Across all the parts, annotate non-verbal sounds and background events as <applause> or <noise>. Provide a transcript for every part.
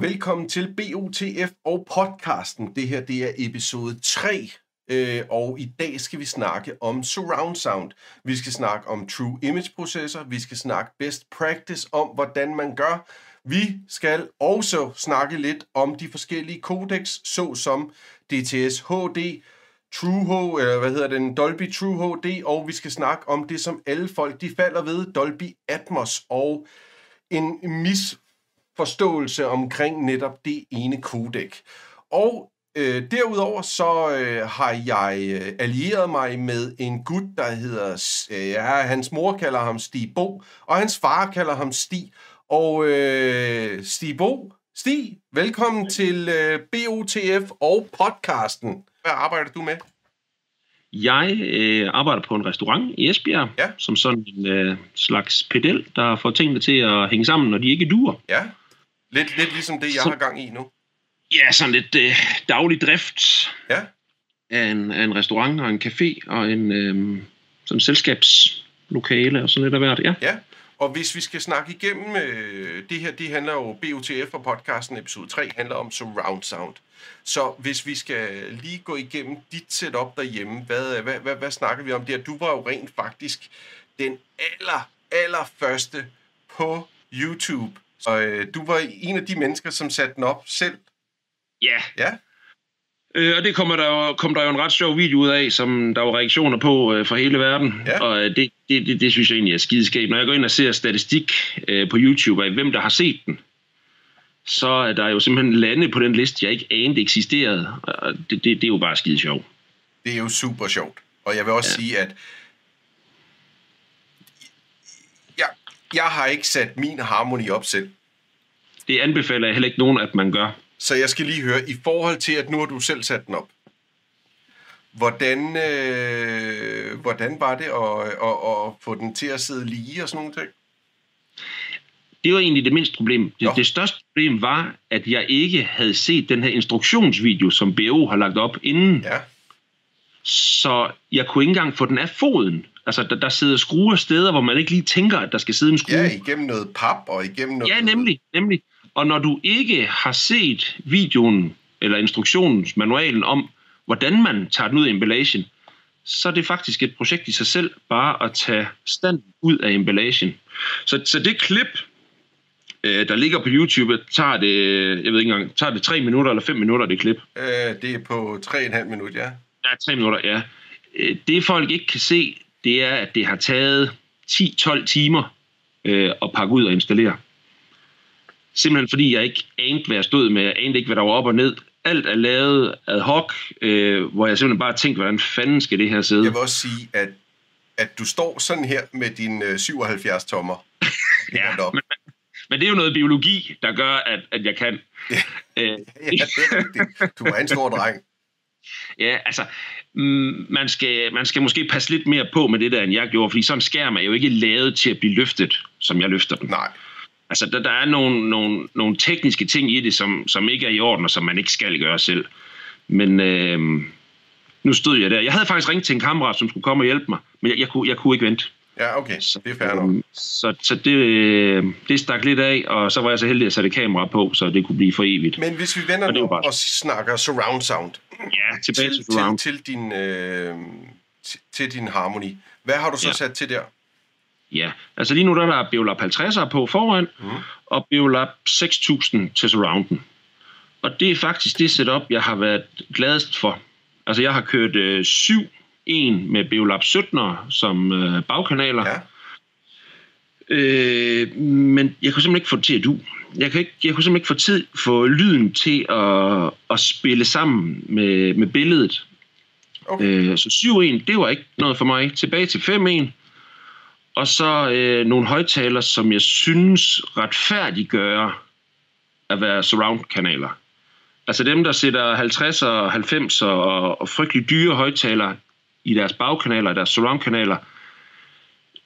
og velkommen til BOTF og podcasten. Det her det er episode 3, øh, og i dag skal vi snakke om surround sound. Vi skal snakke om true image processor, vi skal snakke best practice om, hvordan man gør. Vi skal også snakke lidt om de forskellige codecs, såsom DTS HD, True H, eller hvad hedder den, Dolby True HD, og vi skal snakke om det, som alle folk de falder ved, Dolby Atmos, og en mis misforståelse omkring netop det ene kodek. Og øh, derudover så øh, har jeg øh, allieret mig med en gut, der hedder, øh, ja, hans mor kalder ham Stig Bo, og hans far kalder ham Stig. Og øh, Stig Bo, Stig, velkommen til øh, BOTF og podcasten. Hvad arbejder du med? Jeg øh, arbejder på en restaurant i Esbjerg, Ja. som sådan en øh, slags pedel, der får tingene til at hænge sammen, når de ikke duer. Ja, lidt, lidt ligesom det, jeg Så- har gang i nu. Ja, sådan lidt øh, daglig drift Ja, af en, af en restaurant og en café og en øh, sådan selskabslokale og sådan lidt af hvert. Ja. ja. Og hvis vi skal snakke igennem, øh, det her, det handler jo, BOTF og podcasten episode 3 handler om surround sound. Så hvis vi skal lige gå igennem dit setup derhjemme, hvad, hvad, hvad, hvad snakker vi om der? Du var jo rent faktisk den aller, aller første på YouTube. Og øh, du var en af de mennesker, som satte den op selv. Ja, Ja, øh, og det kommer der jo, kom der jo en ret sjov video ud af, som der var reaktioner på øh, fra hele verden. Ja. Og øh, det, det, det, det synes jeg egentlig er skideskab. Når jeg går ind og ser statistik øh, på YouTube af, hvem der har set den, så er der jo simpelthen lande på den liste, jeg ikke anede eksisterede. Og det, det, det er jo bare skide sjovt. det er jo super sjovt. Og jeg vil også ja. sige, at jeg, har ikke sat min harmoni op selv. Det anbefaler jeg heller ikke nogen, at man gør. Så jeg skal lige høre, i forhold til, at nu har du selv sat den op. Hvordan, øh, hvordan var det at, at, at få den til at sidde lige og sådan nogle ting? Det var egentlig det mindste problem. Det, det største problem var, at jeg ikke havde set den her instruktionsvideo, som BO har lagt op inden. Ja, Så jeg kunne ikke engang få den af foden. Altså, der, der sidder skruer steder, hvor man ikke lige tænker, at der skal sidde en skrue. ja igennem noget pap og igennem noget... ja nemlig, nemlig. Og når du ikke har set videoen eller instruktionens manualen om, hvordan man tager den ud af emballagen, så er det faktisk et projekt i sig selv, bare at tage stand ud af emballagen. Så, så det klip, øh, der ligger på YouTube, tager det, jeg ved ikke engang, tager det 3 minutter eller 5 minutter, det klip. Øh, det er på 3,5 minutter, ja. Ja, 3 minutter, ja. Det folk ikke kan se, det er, at det har taget 10-12 timer øh, at pakke ud og installere. Simpelthen fordi jeg ikke anede, hvad jeg stod med. Jeg anede ikke, hvad der var op og ned. Alt er lavet ad hoc, øh, hvor jeg simpelthen bare tænkte, hvordan fanden skal det her sidde? Jeg vil også sige, at, at du står sådan her med din øh, 77 tommer. <laughs> Ja, men, men det er jo noget biologi, der gør, at, at jeg kan. Øh, <laughs> Ja, det er rigtigt. Du er en stor dreng. Ja, altså, mm, man skal, man skal måske passe lidt mere på med det der, end jeg gjorde, fordi sådan en skærm er jo ikke lavet til at blive løftet, som jeg løfter den. Nej. Altså, der, der er nogle, nogle, nogle tekniske ting i det, som, som ikke er i orden, og som man ikke skal gøre selv. Men øh, nu stod jeg der. Jeg havde faktisk ringet til en kammerat, som skulle komme og hjælpe mig, men jeg, jeg, kunne, jeg kunne ikke vente. Ja, okay. Det er fair nok. Så, så det, øh, det stak lidt af, og så var jeg så heldig at sætte kamera på, så det kunne blive for evigt. Men hvis vi vender Og nu bare- og snakker surround sound Ja, tilbage til, til surround. til, til, din, øh, til, til din harmoni, hvad har du så Ja. sat til der? Ja, altså lige nu der er der Beolab 50'er på foran, mm. og Beolab 6000 til surrounden. Og det er faktisk det setup, jeg har været gladest for. Altså jeg har kørt øh, 7 en med Beolab 17'er som øh, bagkanaler, Ja, øh, men jeg kunne simpelthen ikke få det til at du. Jeg, kan ikke, jeg kunne simpelthen ikke få, tid, få lyden til at, at spille sammen med, med billedet. okay. Øh, så 7-1, det var ikke noget for mig. Tilbage til 5-1. Og så øh, nogle højtaler, som jeg synes retfærdiggør at være surround-kanaler. Altså dem, der sætter 50 og 90 og, og frygtelig dyre højtaler i deres bagkanaler, deres surround-kanaler,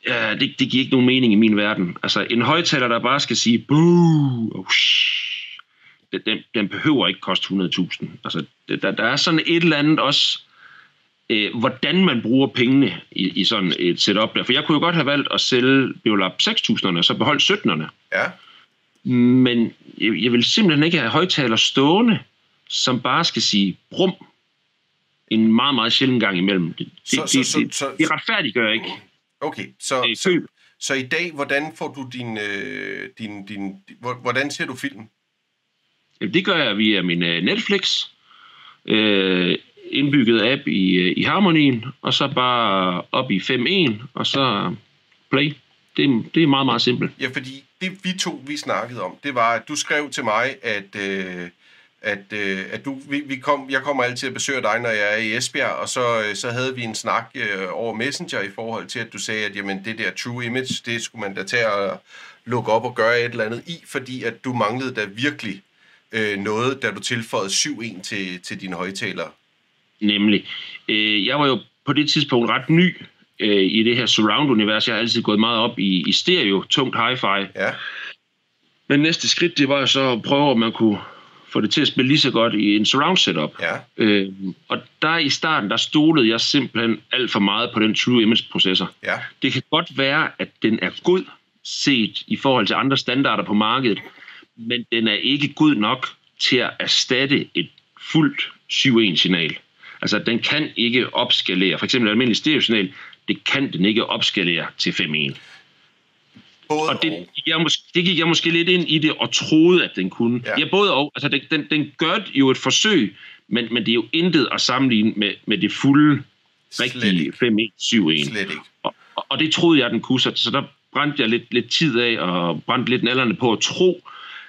ja, det, det giver ikke nogen mening i min verden. Altså en højtaler, der bare skal sige boo, og shh, den, den, behøver ikke koste 100.000. Altså, der, der er sådan et eller andet også, øh, hvordan man bruger pengene i, i sådan et setup der. For jeg kunne jo godt have valgt at sælge Beolab 6000'erne, og så beholde 17'erne. Ja, Men jeg, jeg vil simpelthen ikke have højtaler stående, som bare skal sige brum en meget, meget sjældent gang imellem. Det, Så- det, så- det, så- det, så- det retfærdiggør ikke Okay, så, det så, så i dag, hvordan får du din, øh, din, din, hvor- hvordan ser du film? Jamen, det gør jeg via min øh, Netflix, øh, indbygget app i, øh, i Harmonien, og så bare op i 5.1, og så play. Det, det er meget, meget simpelt. Ja, fordi det vi to, vi snakkede om, det var, at du skrev til mig, at, øh, at, øh, at du, vi, vi kom, jeg kommer altid at besøge dig, når jeg er i Esbjerg, og så, øh, så havde vi en snak øh, over Messenger i forhold til, at du sagde, at jamen, det der True Image, det skulle man da tage og lukke op og gøre et eller andet i, fordi at du manglede da virkelig øh, noget, da du tilføjede 7.1 til, til dine højtalere. Nemlig. Øh, jeg var jo på det tidspunkt ret ny øh, i det her surround-univers. Jeg har altid gået meget op i, i stereo, tungt hi-fi. Ja, Men næste skridt, det var jo så at prøve, om man kunne få det til at spille lige så godt i en surround setup. ja, Øh, og der i starten, der stolede jeg simpelthen alt for meget på den True Image processor. ja, Det kan godt være, at den er god set i forhold til andre standarder på markedet, men den er ikke god nok til at erstatte et fuldt 7.1-signal. Altså, den kan ikke opskalere. For eksempel et almindeligt stereo-signal, det kan den ikke opskalere til 5.1. både Og det gik, jeg måske, det gik jeg måske lidt ind i det og troede, at den kunne. Ja. Ja, både og. Altså, den, den, den gør jo et forsøg, men, men det er jo intet at sammenligne med, med det fulde, rigtige ikke. 5.1, 7.1. Slet ikke. Og, og- det troede jeg, den kunne, så, så der brændte jeg lidt, lidt tid af, og brændte lidt nallerne på at tro,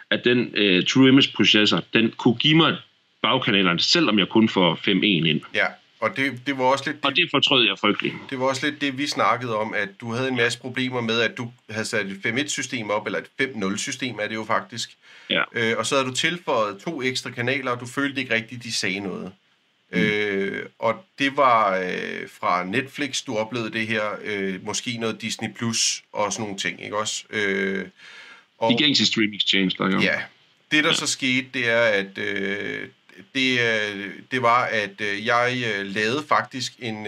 at den uh, True Image processor, den kunne give mig bagkanalerne, selvom jeg kun får 5.1 ind. Ja, og det, det var også lidt det, Og det fortrød jeg frygteligt. Det var også lidt det, vi snakkede om, at du havde en masse problemer med, at du havde sat et 5.1-system op, eller et 5.0-system er det jo faktisk. Ja. Øh, og så havde du tilføjet to ekstra kanaler, og du følte ikke rigtigt, de sagde noget. Mm. Øh, og det var øh, fra Netflix, du oplevede det her, øh, måske noget Disney Plus og sådan nogle ting, ikke også? Øh, og, De gængse streaming exchange, der jo. Ja, det der så skete, det er, at øh, det, øh, det var, at øh, jeg øh, lavede faktisk en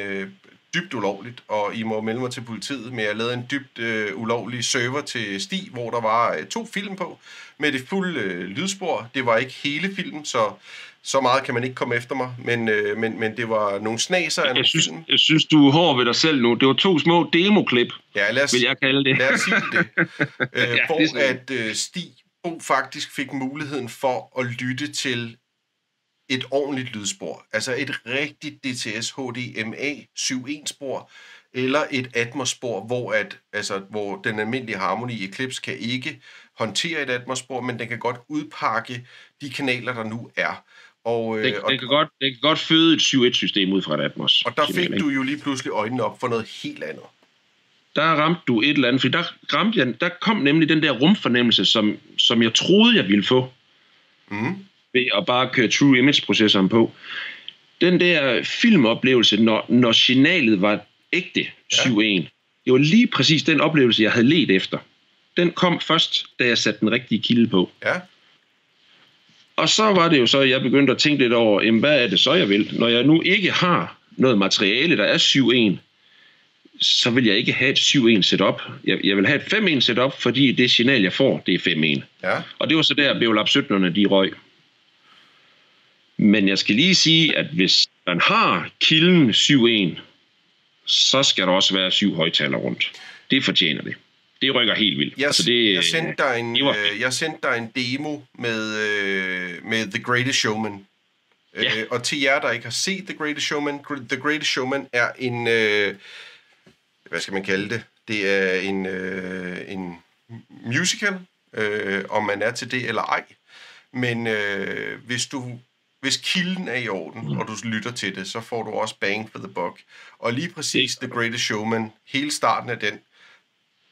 dybt ulovligt, og I må melde mig til politiet, men jeg lavede en dybt øh, ulovlig server til Sti, hvor der var øh, to film på, med det fulde øh, lydspor. Det var ikke hele filmen, så så meget kan man ikke komme efter mig, men, øh, men, men det var nogle snaser af Jeg synes, film. jeg synes, du er hård ved dig selv nu. Det var to små demoklip, Ja, lad os, vil jeg kalde det. Lad os sige det. <laughs> øh, Ja, hvor det at øh, Stig Bo faktisk fik muligheden for at lytte til et ordentligt lydspor. Altså et rigtigt DTS HDMA 7.1-spor, eller et Atmos-spor, hvor, at, altså, hvor den almindelige Harmony Eclipse kan ikke håndtere et Atmos-spor, men den kan godt udpakke de kanaler, der nu er. Og, Det, øh, og, det, kan godt, det kan godt føde et 7.1-system ud fra et Atmos. og der fik du jo lige pludselig øjnene op for noget helt andet. der ramte du et eller andet, fordi der, ramte jeg, der kom nemlig den der rumfornemmelse, som, som jeg troede, jeg ville få, Mm. Ved at bare køre True Image-processoren på. Den der filmoplevelse, når, når signalet var ægte 7.1, det var lige præcis den oplevelse, jeg havde let efter. Den kom først, da jeg satte den rigtige kilde på. Ja, Og så var det jo så, at jeg begyndte at tænke lidt over, jamen, hvad er det så, jeg vil? Når jeg nu ikke har noget materiale, der er 7.1, så vil jeg ikke have et 7.1 setup. Jeg, jeg vil have et 5.1 setup, fordi det signal, jeg får, det er 5.1. ja. Og det var så der, Beolab 17'erne, de røg. Men jeg skal lige sige, at hvis man har kilden 7.1, så skal der også være syv højtaler rundt. Det fortjener det. Det rykker helt vildt. Jeg, altså det, jeg, sendte dig en, det var øh, jeg sendte dig en demo med, øh, med The Greatest Showman. Ja. Øh, og til jer, der ikke har set The Greatest Showman, The Greatest Showman er en, øh, hvad skal man kalde det? Det er en, øh, en musical, øh, om man er til det eller ej. Men øh, hvis du hvis kilden er i orden, Mm. og du lytter til det, så får du også bang for the buck. Og lige præcis The Greatest Showman, hele starten af den,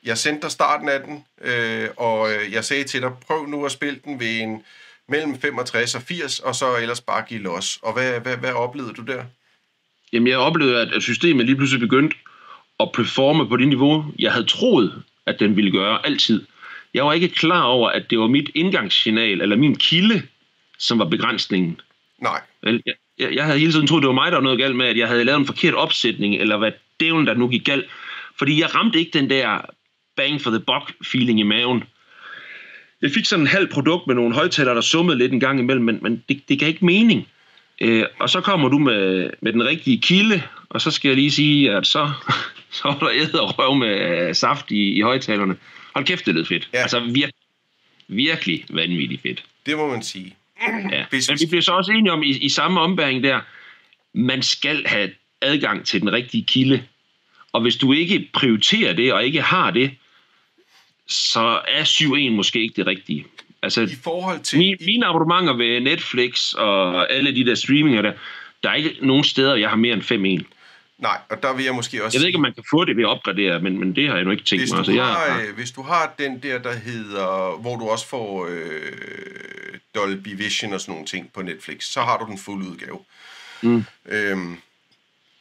jeg sendte dig starten af den, øh, og øh, jeg sagde til dig, prøv nu at spille den ved en mellem 65 og 80, og så ellers bare give los. Og hvad, hvad, hvad oplevede du der? Jamen, jeg oplevede, at at systemet lige pludselig begyndte at performe på det niveau, jeg havde troet, at den ville gøre altid. Jeg var ikke klar over, at det var mit indgangssignal, eller min kilde, som var begrænsningen. Nej, Jeg, jeg, jeg havde hele tiden troet, det var mig, der var noget galt med, at jeg havde lavet en forkert opsætning, eller hvad dævlen der nu gik galt. Fordi jeg ramte ikke den der bang for the buck feeling i maven. jeg fik sådan en halv produkt med nogle højtalere, der summede lidt en gang imellem, men, men det, det gav ikke mening. Øh, og så kommer du med, med den rigtige kilde, og så skal jeg lige sige, at så, <laughs> så er der æder og røv med uh, saft i, i højtalerne. Hold kæft, det lød fedt. Ja. Altså vir, virkelig vanvittigt fedt. Det må man sige. Ja. Men vi bliver så også enige om, i, i samme ombæring der, man skal have adgang til den rigtige kilde. Og hvis du ikke prioriterer det, og ikke har det, så er 7.1 måske ikke det rigtige. Altså, I forhold til... Mine, mine abonnementer ved Netflix og alle de der streaminger der, der er ikke nogen steder, jeg har mere end 5.1. Nej, og der vil jeg måske også Jeg ved ikke, om man kan få det ved at opgradere, men, men det har jeg nu ikke tænkt hvis mig. Du altså, har, jeg, øh, hvis du har den der, der hedder, hvor du også får øh, Dolby Vision og sådan nogle ting på Netflix, så har du den fulde udgave. Mm. Øhm,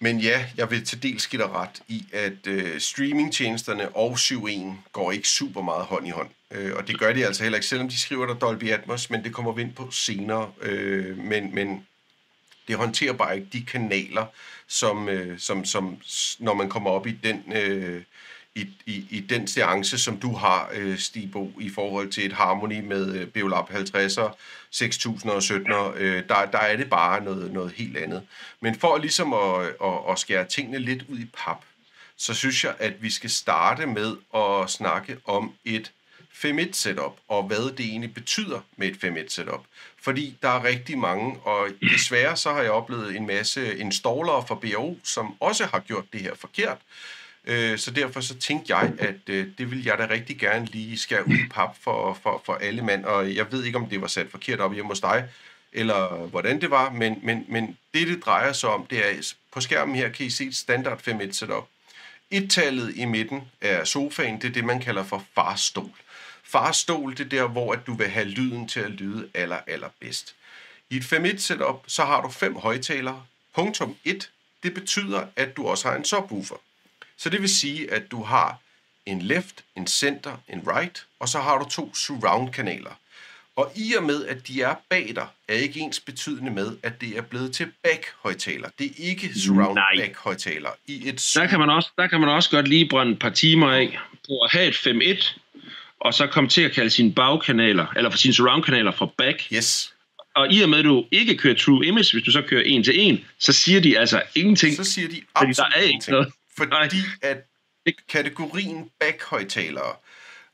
men ja, jeg vil til dels give dig ret i, at øh, streamingtjenesterne og 7.1 går ikke super meget hånd i hånd. Øh, og det gør de altså heller ikke, selvom de skriver der Dolby Atmos, men det kommer vi ind på senere. Øh, men, men det håndterer bare ikke de kanaler, som, øh, som, som når man kommer op i den, øh, i, i, i den seance, som du har, øh, Stibo, i forhold til et Harmony med øh, Biolab 50'er, 6000 og 17'er, øh, der, der er det bare noget, noget helt andet. Men for ligesom at, at, at skære tingene lidt ud i pap, så synes jeg, at vi skal starte med at snakke om et 5.1 setup, og hvad det egentlig betyder med et 5.1 setup. Fordi der er rigtig mange, og desværre så har jeg oplevet en masse installere fra BAO, som også har gjort det her forkert. Øh, så derfor så tænkte jeg, at øh, det vil jeg da rigtig gerne lige skære ud i pap for, for, for alle mand. Og jeg ved ikke, om det var sat forkert op hjemme hos dig, eller hvordan det var, men, men, men det, det drejer sig om, det er, på skærmen her kan I se et standard 5.1 setup. Et-tallet i midten er sofaen, det er det, man kalder for farstol. Farstol, det er der, hvor at du vil have lyden til at lyde aller, aller bedst. I et 5.1 setup, så har du fem højtalere. Punktum 1, det betyder, at du også har en subwoofer. Så det vil sige, at du har en left, en center, en right, og så har du to surround-kanaler. Og i og med, at de er bag dig, er ikke ens betydende med, at det er blevet til back-højtaler. Det er ikke surround back-højtaler. I et der, kan man også, der kan man også godt lige brænde et par timer af på at have et 5.1, og så komme til at kalde sine bagkanaler, eller for sine surround-kanaler for back. Yes. Og i og med, at du ikke kører True Image, hvis du så kører en til en, så siger de altså ingenting. Så siger de fordi absolut der er ingenting. noget. Fordi at kategorien back-højtalere,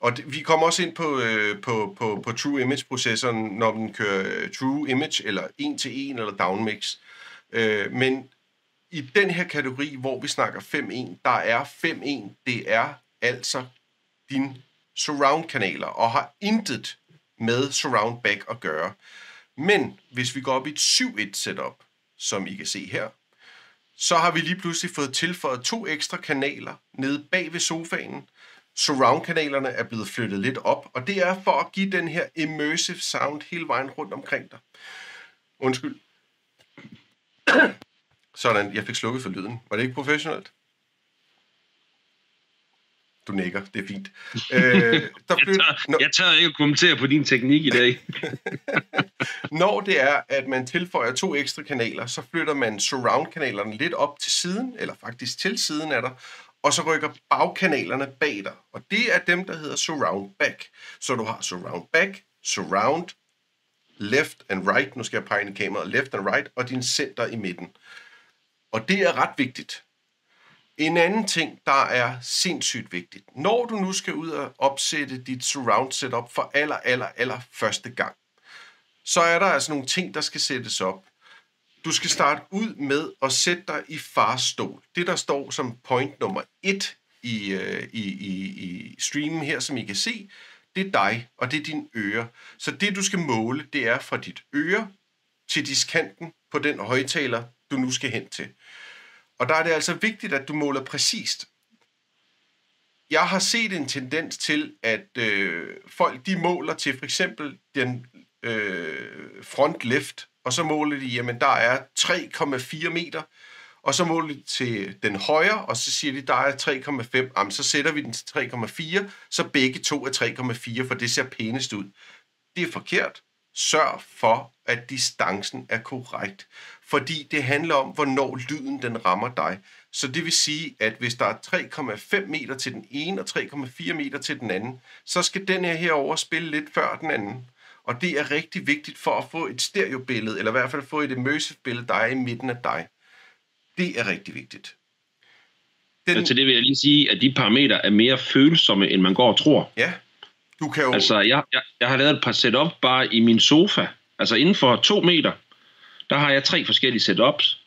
og det, vi kommer også ind på, øh, på, på, på True Image-processoren, når den kører øh, True Image, eller en til en eller downmix. Øh, men i den her kategori, hvor vi snakker 5.1, der er 5.1, det er altså din surround-kanaler, og har intet med surround back at gøre. Men hvis vi går op i et 7.1 setup, som I kan se her, så har vi lige pludselig fået tilføjet to ekstra kanaler nede bag ved sofaen. Surround-kanalerne er blevet flyttet lidt op, og det er for at give den her immersive sound hele vejen rundt omkring dig. Undskyld. <coughs> Sådan, jeg fik slukket for lyden. Var det ikke professionelt? Du nikker, det er fint. <laughs> Øh, der Jeg tør, jeg tør ikke at kommentere på din teknik i dag. <laughs> Når det er, at man tilføjer to ekstra kanaler, så flytter man surround-kanalerne lidt op til siden, eller faktisk til siden af dig, og så rykker bagkanalerne bag dig. Og det er dem, der hedder surround back. Så du har surround back, surround, left and right, nu skal jeg pege ind i kameraet, left and right, og din center i midten. Og det er ret vigtigt. En anden ting, der er sindssygt vigtigt. Når du nu skal ud og opsætte dit surround setup for aller, aller, aller første gang, så er der altså nogle ting, der skal sættes op. Du skal starte ud med at sætte dig i farstol. Det, der står som point nummer et i, øh, i, i, i streamen her, som I kan se, det er dig, og det er dine ører. Så det, du skal måle, det er fra dit øre til diskanten på den højtaler, du nu skal hen til. Og der er det altså vigtigt, at du måler præcist. Jeg har set en tendens til, at øh, folk de måler til for eksempel den øh, front left, og så måler de, jamen der er 3,4 meter, og så måler de til den højre, og så siger de, der er 3,5, jamen så sætter vi den til 3,4, så begge to er 3,4, for det ser pænest ud. Det er forkert. sørg for, at distancen er korrekt. Fordi det handler om, hvornår lyden den rammer dig. Så det vil sige, at hvis der er 3,5 meter til den ene og 3,4 meter til den anden, så skal den her herover spille lidt før den anden. Og det er rigtig vigtigt for at få et stereobillede, eller i hvert fald få et immersive billede, der er i midten af dig. Det er rigtig vigtigt. Den... Altså det vil jeg lige sige, at de parametre er mere følsomme, end man går og tror. Ja, du kan jo... Altså, jeg, jeg, jeg har lavet et par setup bare i min sofa. Altså inden for to meter, der har jeg tre forskellige setups,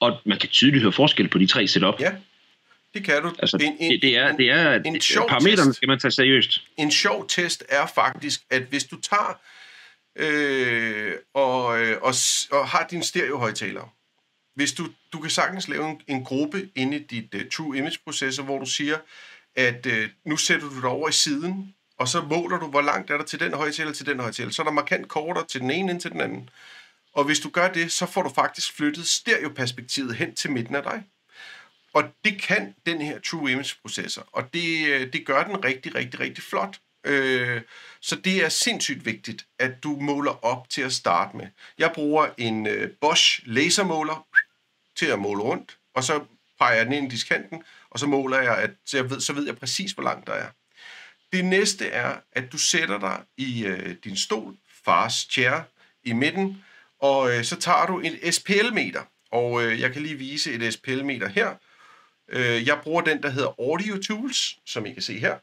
og man kan tydeligt høre forskel på de tre setup. Ja, det kan du. Altså, en, en, det, det er, det er en, en parametrene test, skal man tage seriøst. En sjov test er faktisk, at hvis du tager øh, og, øh, og, og har din stereohøjtaler, hvis du, du kan sagtens lave en, en gruppe inde i dit uh, True Image processor, hvor du siger, at uh, nu sætter du dig over i siden, og så måler du, hvor langt er der til den højtaler til den højtaler. Så er der markant kortere til den ene end til den anden. Og hvis du gør det, så får du faktisk flyttet stereoperspektivet hen til midten af dig. Og det kan den her True Image processor, og det, øh, det gør den rigtig, rigtig, rigtig flot. Øh, så det er sindssygt vigtigt, at du måler op til at starte med. Jeg bruger en øh, Bosch lasermåler til at måle rundt, og så peger jeg den ind i diskanten, og så måler jeg, at, så, jeg ved, så ved jeg præcis, hvor langt der er. Det næste er, at du sætter dig i øh, din stol, fars chair, i midten, og øh, så tager du en SPL-meter. Og øh, jeg kan lige vise et SPL-meter her. Øh, jeg bruger den, der hedder Audio Tools, som I kan se her.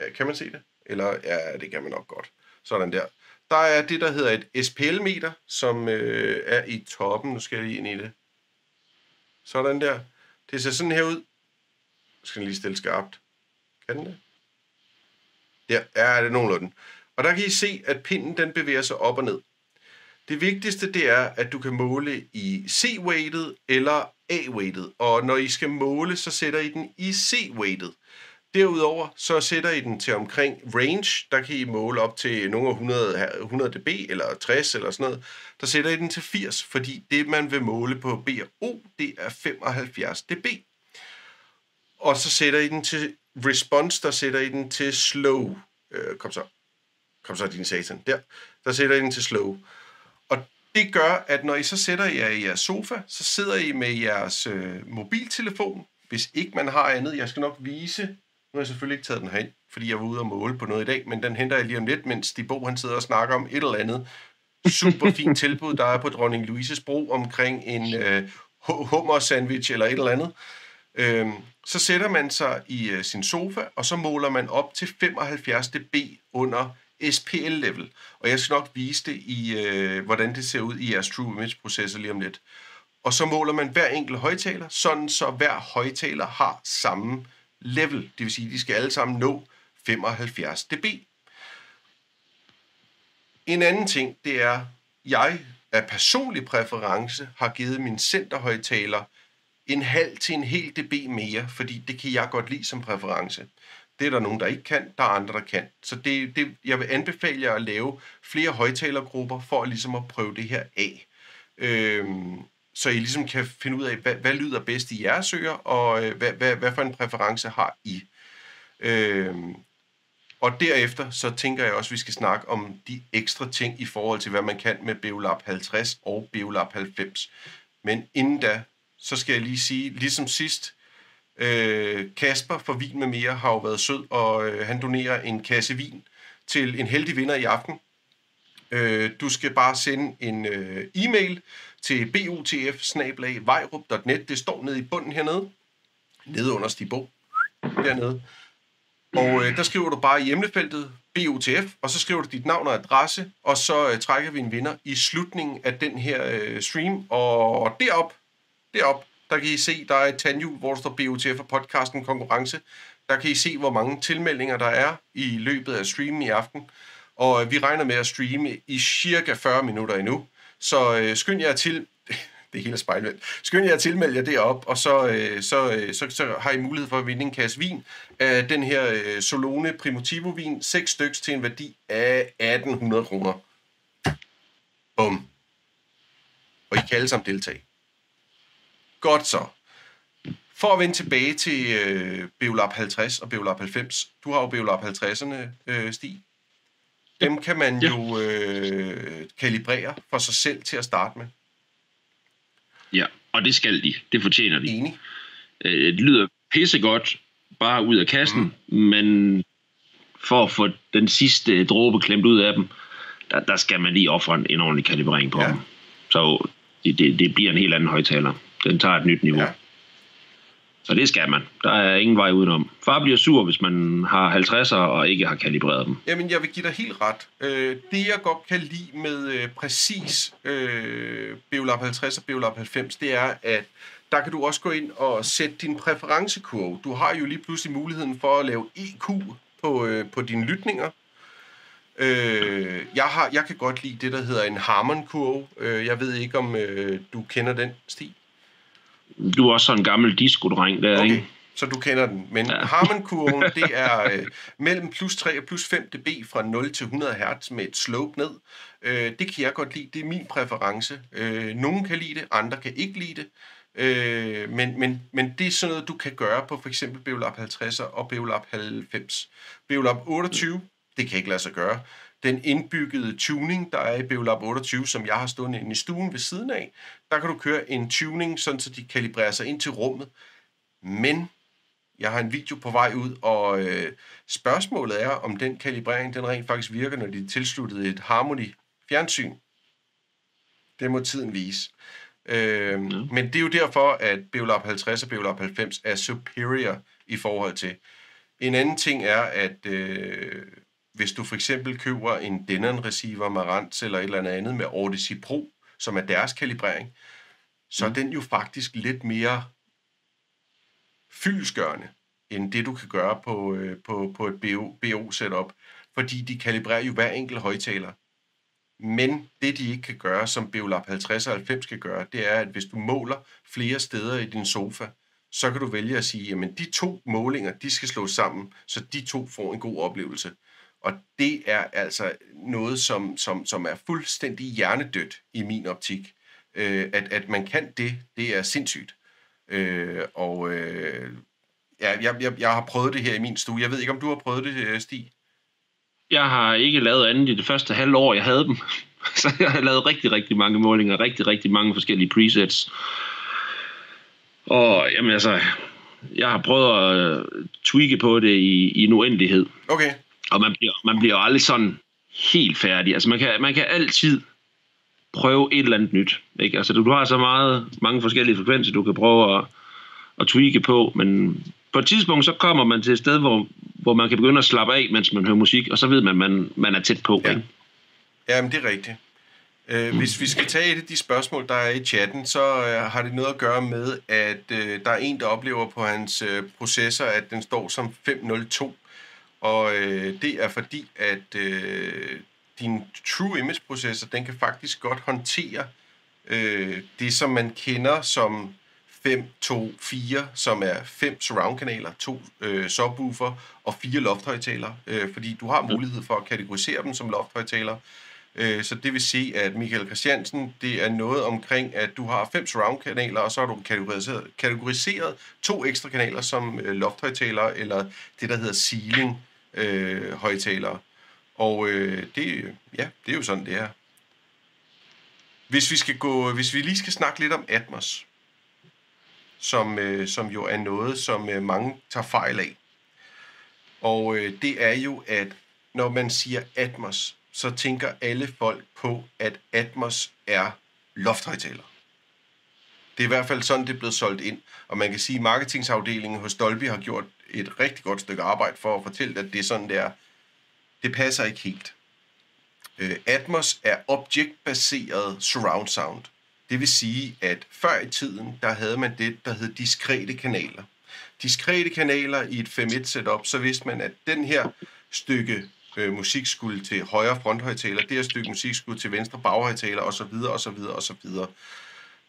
Ja, kan man se det? Eller ja, det kan man nok godt. Sådan der. Der er det, der hedder et SPL-meter, som øh, er i toppen. Nu skal jeg lige ind i det. Sådan der. Det ser sådan her ud. Nu skal lige stille skarpt. Kan den det? Der er det nogenlunde. Og der kan I se, at pinden den bevæger sig op og ned. Det vigtigste det er, at du kan måle i C-weighted eller A-weighted. Og når I skal måle, så sætter I den i C-weighted. Derudover så sætter I den til omkring range, der kan I måle op til nogle 100, 100 dB eller 60 eller sådan noget. Der sætter I den til 80, fordi det man vil måle på B og O, det er 75 dB. Og så sætter I den til response, der sætter I den til slow. Øh, kom så. Kom så, din satan. Der. Der sætter I den til slow. Det gør, at når I så sætter jer i jeres sofa, så sidder I med jeres øh, mobiltelefon, hvis ikke man har andet. Jeg skal nok vise nu har jeg selvfølgelig ikke taget den herind, fordi jeg var ude og måle på noget i dag, men den henter jeg lige om lidt, mens de Bo han sidder og snakker om et eller andet super fint tilbud, der er på Dronning Louises Bro omkring en øh, hummer sandwich eller et eller andet. Øhm, så sætter man sig i øh, sin sofa, og så måler man op til 75 dB under SPL-level. Og jeg skal nok vise det i, øh, hvordan det ser ud i jeres True Image processor lige om lidt. Og så måler man hver enkelt højtaler, sådan så hver højtaler har samme level, det vil sige, at de skal alle sammen nå 75 dB. En anden ting, det er, jeg af personlig præference har givet min centerhøjtaler en halv til en hel dB mere, fordi det kan jeg godt lide som præference. Det er der nogen, der ikke kan, der er andre, der kan. Så det, det, jeg vil anbefale jer at lave flere højtalergrupper for ligesom at prøve det her af. Øhm, så I ligesom kan finde ud af, hvad, hvad lyder bedst i jeres ører, og øh, hvad, hvad, hvad for en præference har I. Øhm, og derefter, så tænker jeg også, at vi skal snakke om de ekstra ting i forhold til, hvad man kan med Beolab 50 og Beolab 90. Men inden da, så skal jeg lige sige, ligesom sidst, øh, Kasper fra Vin med mere har jo været sød, og øh, han donerer en kasse vin til en heldig vinder i aften. Øh, du skal bare sende en øh, e-mail til botf Det står nede i bunden hernede. Nede under Stibo. Dernede. Og øh, der skriver du bare i emnefeltet BOTF, og så skriver du dit navn og adresse, og så øh, trækker vi en vinder i slutningen af den her øh, stream. Og derop, derop, der kan I se, der er et tandhjul, hvor der står BOTF og podcasten konkurrence. Der kan I se, hvor mange tilmeldinger der er i løbet af streamen i aften. Og øh, vi regner med at streame i cirka 40 minutter endnu. Så øh, skynd jer til, <laughs> det er spejlvendt, skynd jer at tilmelde jer derop, og så, øh, så, øh, så, så har I mulighed for at vinde en kasse vin af den her øh, Solone Primitivo vin, 6 styks til en værdi af 1800 kroner. Bum. Og I kan alle sammen deltage. Godt så. For at vende tilbage til øh, Beolab 50 og Beolab 90. Du har jo Beolab 50'erne, øh, Stig. dem kan man jo øh, kalibrere for sig selv til at starte med. Ja, og det skal de. Det fortjener de. Enig. Øh, det lyder pissegodt, bare ud af kassen, mm. men for at få den sidste dråbe klemt ud af dem, der, der skal man lige ofre en, en ordentlig kalibrering på Ja. dem. Så det, det, det bliver en helt anden højtaler. Den tager et nyt niveau. Ja. Så det skal man. Der er ingen vej udenom. Far bliver sur, hvis man har 50'er og ikke har kalibreret dem. Jamen, jeg vil give dig helt ret. Øh, det, jeg godt kan lide med øh, præcis øh, Beolab 50 og Beolab 90, det er, at der kan du også gå ind og sætte din præferencekurve. Du har jo lige pludselig muligheden for at lave EQ på, øh, på dine lytninger. Øh, jeg, har, jeg kan godt lide det, der hedder en Harmon-kurve. Øh, jeg ved ikke, om øh, du kender den, Stig? Du er også sådan en gammel disco-dreng der, Okay, ikke? så du kender den. Men. Ja. <laughs> Harman-kurven, det er øh, mellem plus 3 og plus 5 dB fra 0 til 100 Hz med et slope ned. Øh, det kan jeg godt lide. Det er min præference. Øh, nogen kan lide det, andre kan ikke lide det. Øh, men, men, men det er sådan noget, du kan gøre på for eksempel Beolab 50 og Beolab 90. Beolab 28, det kan ikke lade sig gøre. Den indbyggede tuning, der er i Beolab 28, som jeg har stående inde i stuen ved siden af, der kan du køre en tuning, sådan så de kalibrerer sig ind til rummet. Men jeg har en video på vej ud, og øh, spørgsmålet er, om den kalibrering den rent faktisk virker, når de er tilsluttet et Harmony fjernsyn. Det må tiden vise. Øh, Men det er jo derfor, at Beolab 50 og Beolab 90 er superior i forhold til. En anden ting er, at øh, hvis du for eksempel køber en Denon receiver, Marantz eller et eller andet med Odyssey Pro, som er deres kalibrering, så er den jo faktisk lidt mere fyldesgørende, end det du kan gøre på, øh, på, på et BO, BO-setup, fordi de kalibrerer jo hver enkelt højtaler. Men det, de ikke kan gøre, som Beolab 50 og 90 kan gøre, det er, at hvis du måler flere steder i din sofa, så kan du vælge at sige, jamen de to målinger, de skal slås sammen, så de to får en god oplevelse. Og det er altså noget, som, som, som er fuldstændig hjernedødt i min optik. Øh, at, at man kan det, det er sindssygt. Øh, og øh, ja, jeg, jeg, jeg har prøvet det her i min stue. Jeg ved ikke, om du har prøvet det, øh, Stig? Jeg har ikke lavet andet i det første halve år, jeg havde dem. <laughs> Så jeg har lavet rigtig, rigtig mange målinger, rigtig, rigtig mange forskellige presets. Og jamen altså, jeg har prøvet at øh, tweake på det i, i en uendelighed. Okay. Og man bliver, man bliver jo aldrig sådan helt færdig. Altså man kan, man kan altid prøve et eller andet nyt. Ikke? Altså du, du har så meget, mange forskellige frekvenser, du kan prøve at, at tweake på, men på et tidspunkt så kommer man til et sted, hvor, hvor man kan begynde at slappe af, mens man hører musik, og så ved man, at man, man er tæt på. Ja. Ikke? Jamen, det er rigtigt. Øh, hvis vi skal tage et af de spørgsmål, der er i chatten, så øh, har det noget at gøre med, at øh, der er en, der oplever på hans øh, processor, at den står som 502. Og øh, det er fordi, at øh, din True Image processor, den kan faktisk godt håndtere øh, det, som man kender som 5, 2, 4, som er fem surround-kanaler, to øh, subwoofer og fire lofthøjtalere, øh, fordi du har mulighed for at kategorisere dem som lofthøjtalere. Øh, så det vil sige, at Michael Christiansen, det er noget omkring, at du har fem surround-kanaler, og så har du kategoriseret, kategoriseret to ekstra kanaler som øh, lofthøjtalere, eller det, der hedder ceiling øh, højtalere. Og øh, det, ja, det er jo sådan, det er. Hvis vi, skal gå, hvis vi lige skal snakke lidt om Atmos, som, øh, som jo er noget, som øh, mange tager fejl af. Og øh, det er jo, at når man siger Atmos, så tænker alle folk på, at Atmos er lofthøjtaler. Det er i hvert fald sådan, det er blevet solgt ind. Og man kan sige, at marketingsafdelingen hos Dolby har gjort et rigtig godt stykke arbejde for at fortælle, at det er sådan, det er. Det passer ikke helt. Øh, Atmos er object-baseret surround sound. Det vil sige, at før i tiden, der havde man det, der hed diskrete kanaler. Diskrete kanaler i et 5.1 setup, så vidste man, at den her stykke øh, musik skulle til højre fronthøjtaler, det her stykke musik skulle til venstre baghøjtaler osv. osv. osv.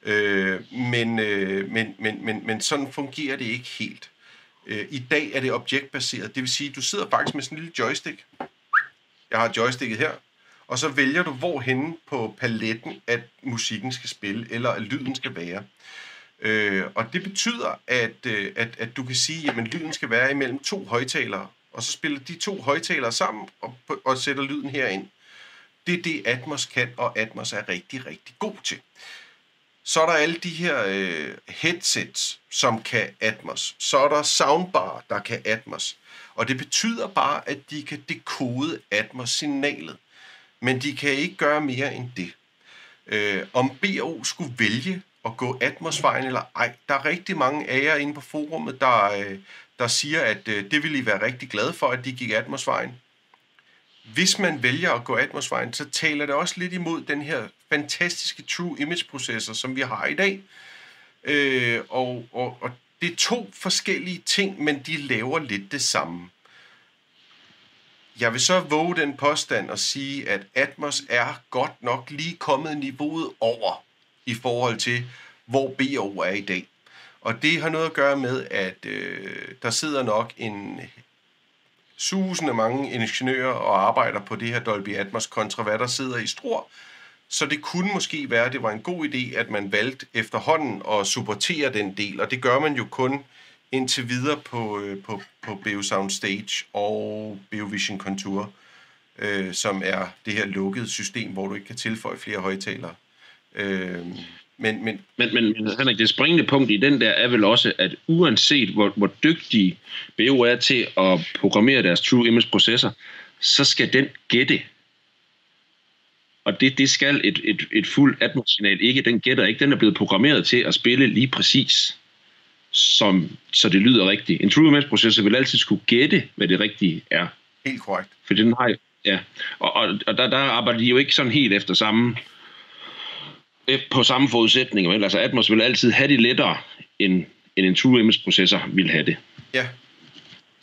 Øh, men, øh, men, men, men, men sådan fungerer det ikke helt. Øh, I dag er det objektbaseret, det vil sige, at du sidder faktisk med sådan en lille joystick. Jeg har joysticket her, og så vælger du hvorhenne på paletten, at musikken skal spille, eller at lyden skal være. Øh, og det betyder, at, øh, at, at du kan sige, at lyden skal være imellem to højtalere, og så spiller de to højtalere sammen og, og sætter lyden herind. Det er det, Atmos kan, og Atmos er rigtig, rigtig god til. Så er der alle de her øh, headsets, som kan Atmos. Så er der soundbar, der kan Atmos. Og det betyder bare, at de kan dekode Atmos-signalet. Men de kan ikke gøre mere end det. Øh, om BO skulle vælge at gå Atmos-vejen eller ej, der er rigtig mange af jer inde på forummet, der, øh, der siger, at øh, det ville I være rigtig glade for, at de gik Atmos-vejen. Hvis man vælger at gå Atmos-vejen, så taler det også lidt imod den her fantastiske True image-processer, som vi har i dag. Øh, og, og, og det er to forskellige ting, men de laver lidt det samme. Jeg vil så våge den påstand og sige, at Atmos er godt nok lige kommet niveauet over i forhold til, hvor BO er i dag. Og det har noget at gøre med, at øh, der sidder nok en susende mange ingeniører og arbejder på det her Dolby Atmos kontra hvad der sidder i Struer. Så det kunne måske være, at det var en god idé, at man valgte efterhånden at supportere den del, og det gør man jo kun indtil videre på, øh, på, på BO Soundstage og BO Vision Contour, øh, som er det her lukkede system, hvor du ikke kan tilføje flere højtalere. Øh, men, men, men, men, men Henrik, det springende punkt i den der er vel også, at uanset hvor, hvor dygtige BO er til at programmere deres True Image processor, så skal den gætte. Og det, det skal et, et, et fuldt Atmos-signal ikke. Den gætter ikke. Den er blevet programmeret til at spille lige præcis, som, så det lyder rigtigt. En True Image processor vil altid skulle gætte, hvad det rigtige er. Helt korrekt. For den har ja. Og, og, og der, der arbejder de jo ikke sådan helt efter samme på samme forudsætninger. Men altså Atmos vil altid have det lettere, end, end en True Image processor vil have det. Ja.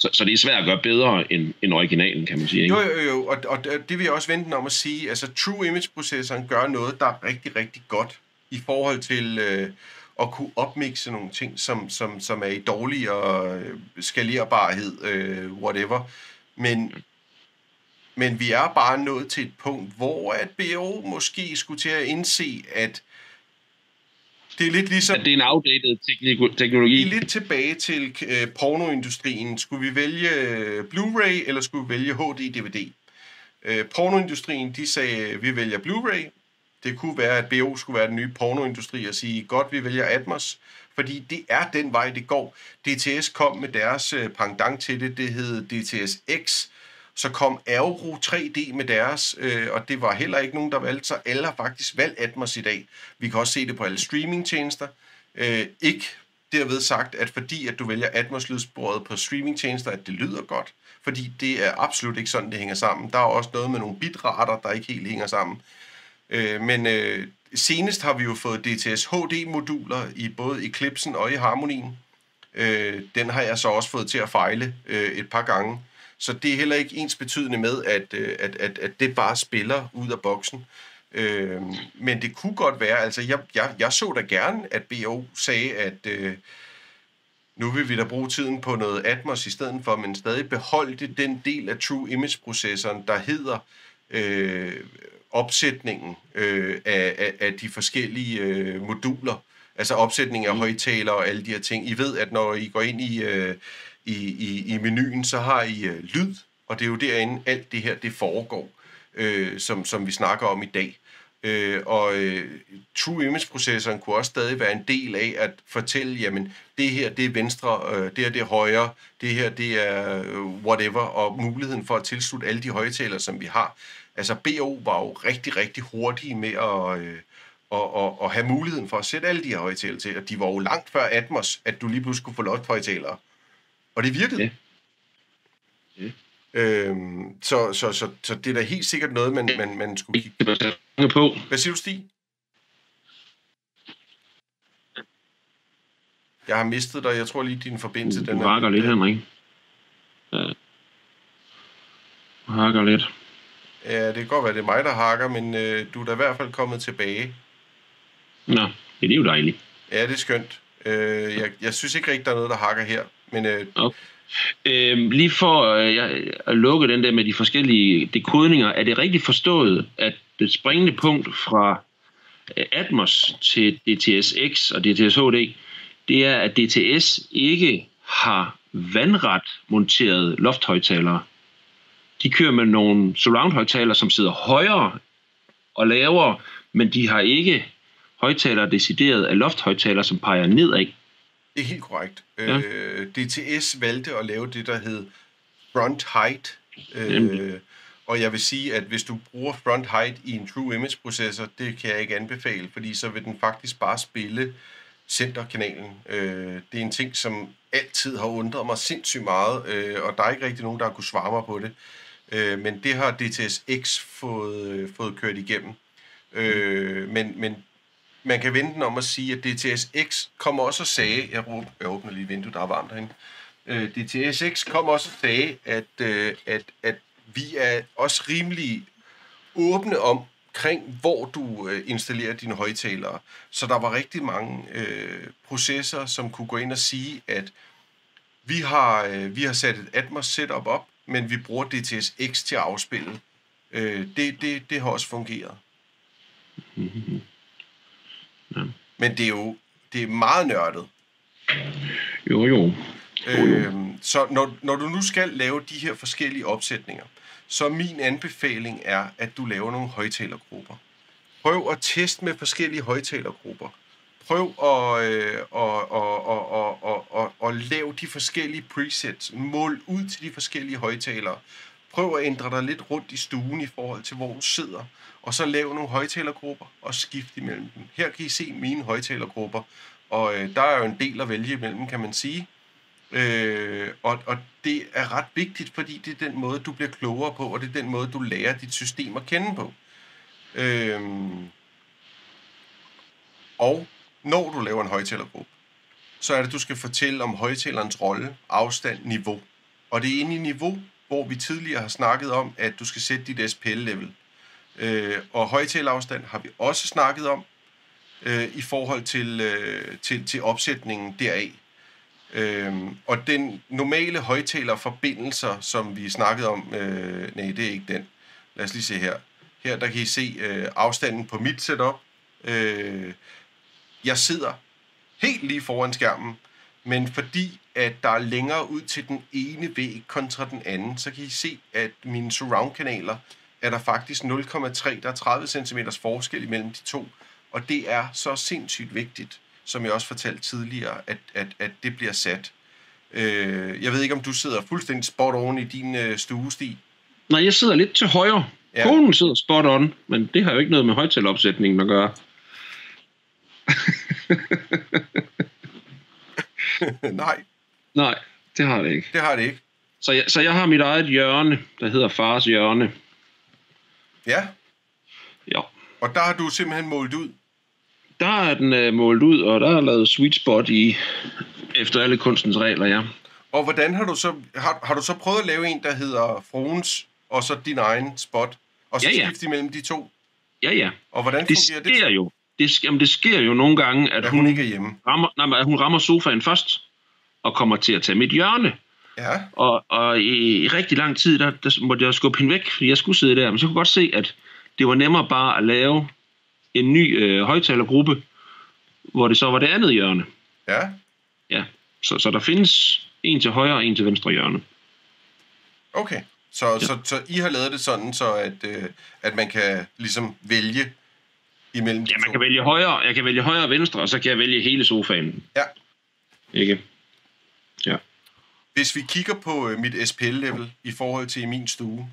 Så, så det er svært at gøre bedre end, end originalen, kan man sige. Ikke? Jo, jo, jo, og, og det vil jeg også vente om at sige. Altså True Image processoren gør noget, der er rigtig, rigtig godt i forhold til øh, at kunne opmixe nogle ting, som, som, som er i dårligere og øh, skalerbarhed, øh, whatever. Men men vi er bare nået til et punkt, hvor at BO måske skulle til at indse, at det er lidt ligesom... At det er en outdated teknologi. Det er lidt tilbage til øh, pornoindustrien. Skulle vi vælge øh, Blu-ray, eller skulle vi vælge HD-DVD? Øh, pornoindustrien, de sagde, vi vælger Blu-ray. Det kunne være, at BO skulle være den nye pornoindustri og sige, godt, vi vælger Atmos. Fordi det er den vej, det går. DTS kom med deres øh, pendant til det, det hed DTS X, så kom Aero 3D med deres, øh, og det var heller ikke nogen, der valgte, så alle har faktisk valgt Atmos i dag. Vi kan også se det på alle streamingtjenester. Øh, ikke derved sagt, at fordi at du vælger Atmos-lydsporet på streamingtjenester, at det lyder godt, fordi det er absolut ikke sådan, det hænger sammen. Der er også noget med nogle bitrater, der ikke helt hænger sammen. Øh, men øh, senest har vi jo fået DTS HD-moduler i både Eclipsen og i Harmonien. Øh, den har jeg så også fået til at fejle øh, et par gange. Så det er heller ikke ens betydende med, at, øh, at, at, at det bare spiller ud af boksen. Øh, men det kunne godt være, altså jeg, jeg, jeg så da gerne, at BO sagde, at øh, nu vil vi da bruge tiden på noget Atmos i stedet for, men stadig beholde den del af True Image-processoren, der hedder øh, opsætningen øh, af, af, af de forskellige øh, moduler, altså opsætning af mm. højtaler og alle de her ting. I ved, at når I går ind i... Øh, i, i, i menuen, så har I øh, lyd, og det er jo derinde alt det her, det foregår, øh, som, som vi snakker om i dag. Øh, og øh, True Image-processoren kunne også stadig være en del af at fortælle, jamen, det her, det er venstre, øh, det her, det er højre, det her, det er øh, whatever, og muligheden for at tilslutte alle de højtaler, som vi har. Altså, BO var jo rigtig, rigtig hurtige med at, øh, og, og, og have muligheden for at sætte alle de her højtaler til, og de var jo langt før Atmos, at du lige pludselig kunne få loft-højtalere. Og det virkede. Ja. Ja. Øhm, så, så, så, så det er da helt sikkert noget, man, man, man skulle kigge på. Hvad siger du, Stig? Jeg har mistet dig. Jeg tror lige, din forbindelse... Du den hakker lidt, Henrik. Ja. Du hakker lidt. Ja, det kan godt være, det er mig, der hakker, men øh, du er da i hvert fald kommet tilbage. Nå, det er jo dejligt. Ja, det er skønt. Øh, jeg, jeg synes ikke rigtig, der er noget, der hakker her. Men, øh, okay. Øh, lige for øh, at lukke den der med de forskellige dekodninger, er det rigtigt forstået, at det springende punkt fra øh, Atmos til DTS X og DTS HD, det er, at DTS ikke har vandret monterede lofthøjtalere. De kører med nogle surround-højtalere, som sidder højere og lavere, men de har ikke højtalere decideret af lofthøjtalere, som peger nedad. Det er helt korrekt. Ja. Øh, DTS valgte at lave det, der hed front height. Øh, og jeg vil sige, at hvis du bruger front height i en true image processor, det kan jeg ikke anbefale, fordi så vil den faktisk bare spille centerkanalen. Øh, det er en ting, som altid har undret mig sindssygt meget, øh, og der er ikke rigtig nogen, der har kunnet svare mig på det. Øh, men det har DTS-X fået, øh, fået kørt igennem. Øh, men, men man kan vente om at sige, at DTS-X kommer også og sagde, jeg, råber, jeg åbner lige vinduet, der er varmt herinde, øh, DTS-X kom også og sagde, at, øh, at, at vi er også rimelig åbne om, omkring, hvor du øh, installerer dine højtalere. Så der var rigtig mange øh, processer, som kunne gå ind og sige, at vi har, øh, vi har sat et Atmos setup op, men vi bruger DTS-X til at afspille. Øh, det, det, det har også fungeret. Mm-hmm. Ja. Men det er jo det er meget nørdet. Jo, jo. Øh, så når, når du nu skal lave de her forskellige opsætninger, så min anbefaling er, at du laver nogle højtalergrupper. Prøv at teste med forskellige højtalergrupper. Prøv at, øh, og, og, og, og, og, og, og lave de forskellige presets. Mål ud til de forskellige højtalere. Prøv at ændre dig lidt rundt i stuen i forhold til, hvor du sidder. Og så lav nogle højtalergrupper og skift imellem dem. Her kan I se mine højtalergrupper. Og øh, der er jo en del at vælge imellem, kan man sige. Øh, og, og det er ret vigtigt, fordi det er den måde, du bliver klogere på, og det er den måde, du lærer dit system at kende på. Øh, og når du laver en højtalergruppe, så er det, du skal fortælle om højtalerens rolle, afstand, niveau. Og det er inde i niveau, hvor vi tidligere har snakket om, at du skal sætte dit SPL-level. Øh, og højtalerafstand har vi også snakket om øh, i forhold til, øh, til, til opsætningen deraf. Øhm, og den normale højtalerforbindelser, som vi snakkede om, øh, nej, det er ikke den. Lad os lige se her. Her der kan I se øh, afstanden på mit setup. Øh, jeg sidder helt lige foran skærmen, men fordi at der er længere ud til den ene væg kontra den anden, så kan I se, at mine surround-kanaler er der faktisk 0,3, der er 30 cm forskel imellem de to, og det er så sindssygt vigtigt som jeg også fortalte tidligere, at, at, at det bliver sat. Øh, jeg ved ikke, om du sidder fuldstændig spot on i din øh, stuestil. Nej, jeg sidder lidt til højre. Ja. Konen sidder spot on, men det har jo ikke noget med højtaleopsætningen at gøre. <laughs> <laughs> Nej. Nej, det har det ikke. Det har det ikke. Så jeg, så jeg har mit eget hjørne, der hedder fars hjørne. Ja. Ja. Og der har du simpelthen målt ud? der er den øh, målt ud, og der er lavet sweet spot i, efter alle kunstens regler, ja. Og hvordan har du så, har, har du så prøvet at lave en, der hedder Fruens, og så din egen spot, og så ja, ja. skifte imellem de to? Ja, ja. Og hvordan det fungerer det? Det sker jo. Det, jamen, det sker jo nogle gange, at, at hun, hun, ikke er hjemme. Rammer, nej, hun rammer sofaen først, og kommer til at tage mit hjørne. Ja. Og, og i, i rigtig lang tid, der, der måtte jeg skubbe hende væk, fordi jeg skulle sidde der. Men så kunne jeg godt se, at det var nemmere bare at lave en ny øh, højtalergruppe, hvor det så var det andet hjørne. Ja. Ja, så, så der findes en til højre og en til venstre hjørne. Okay, så, ja. så, så I har lavet det sådan, så at, øh, at man kan ligesom vælge imellem Ja, man to. kan vælge højre, jeg kan vælge højre og venstre, og så kan jeg vælge hele sofaen. Ja. Ikke? Ja. Hvis vi kigger på øh, mit SPL-level i forhold til min stue,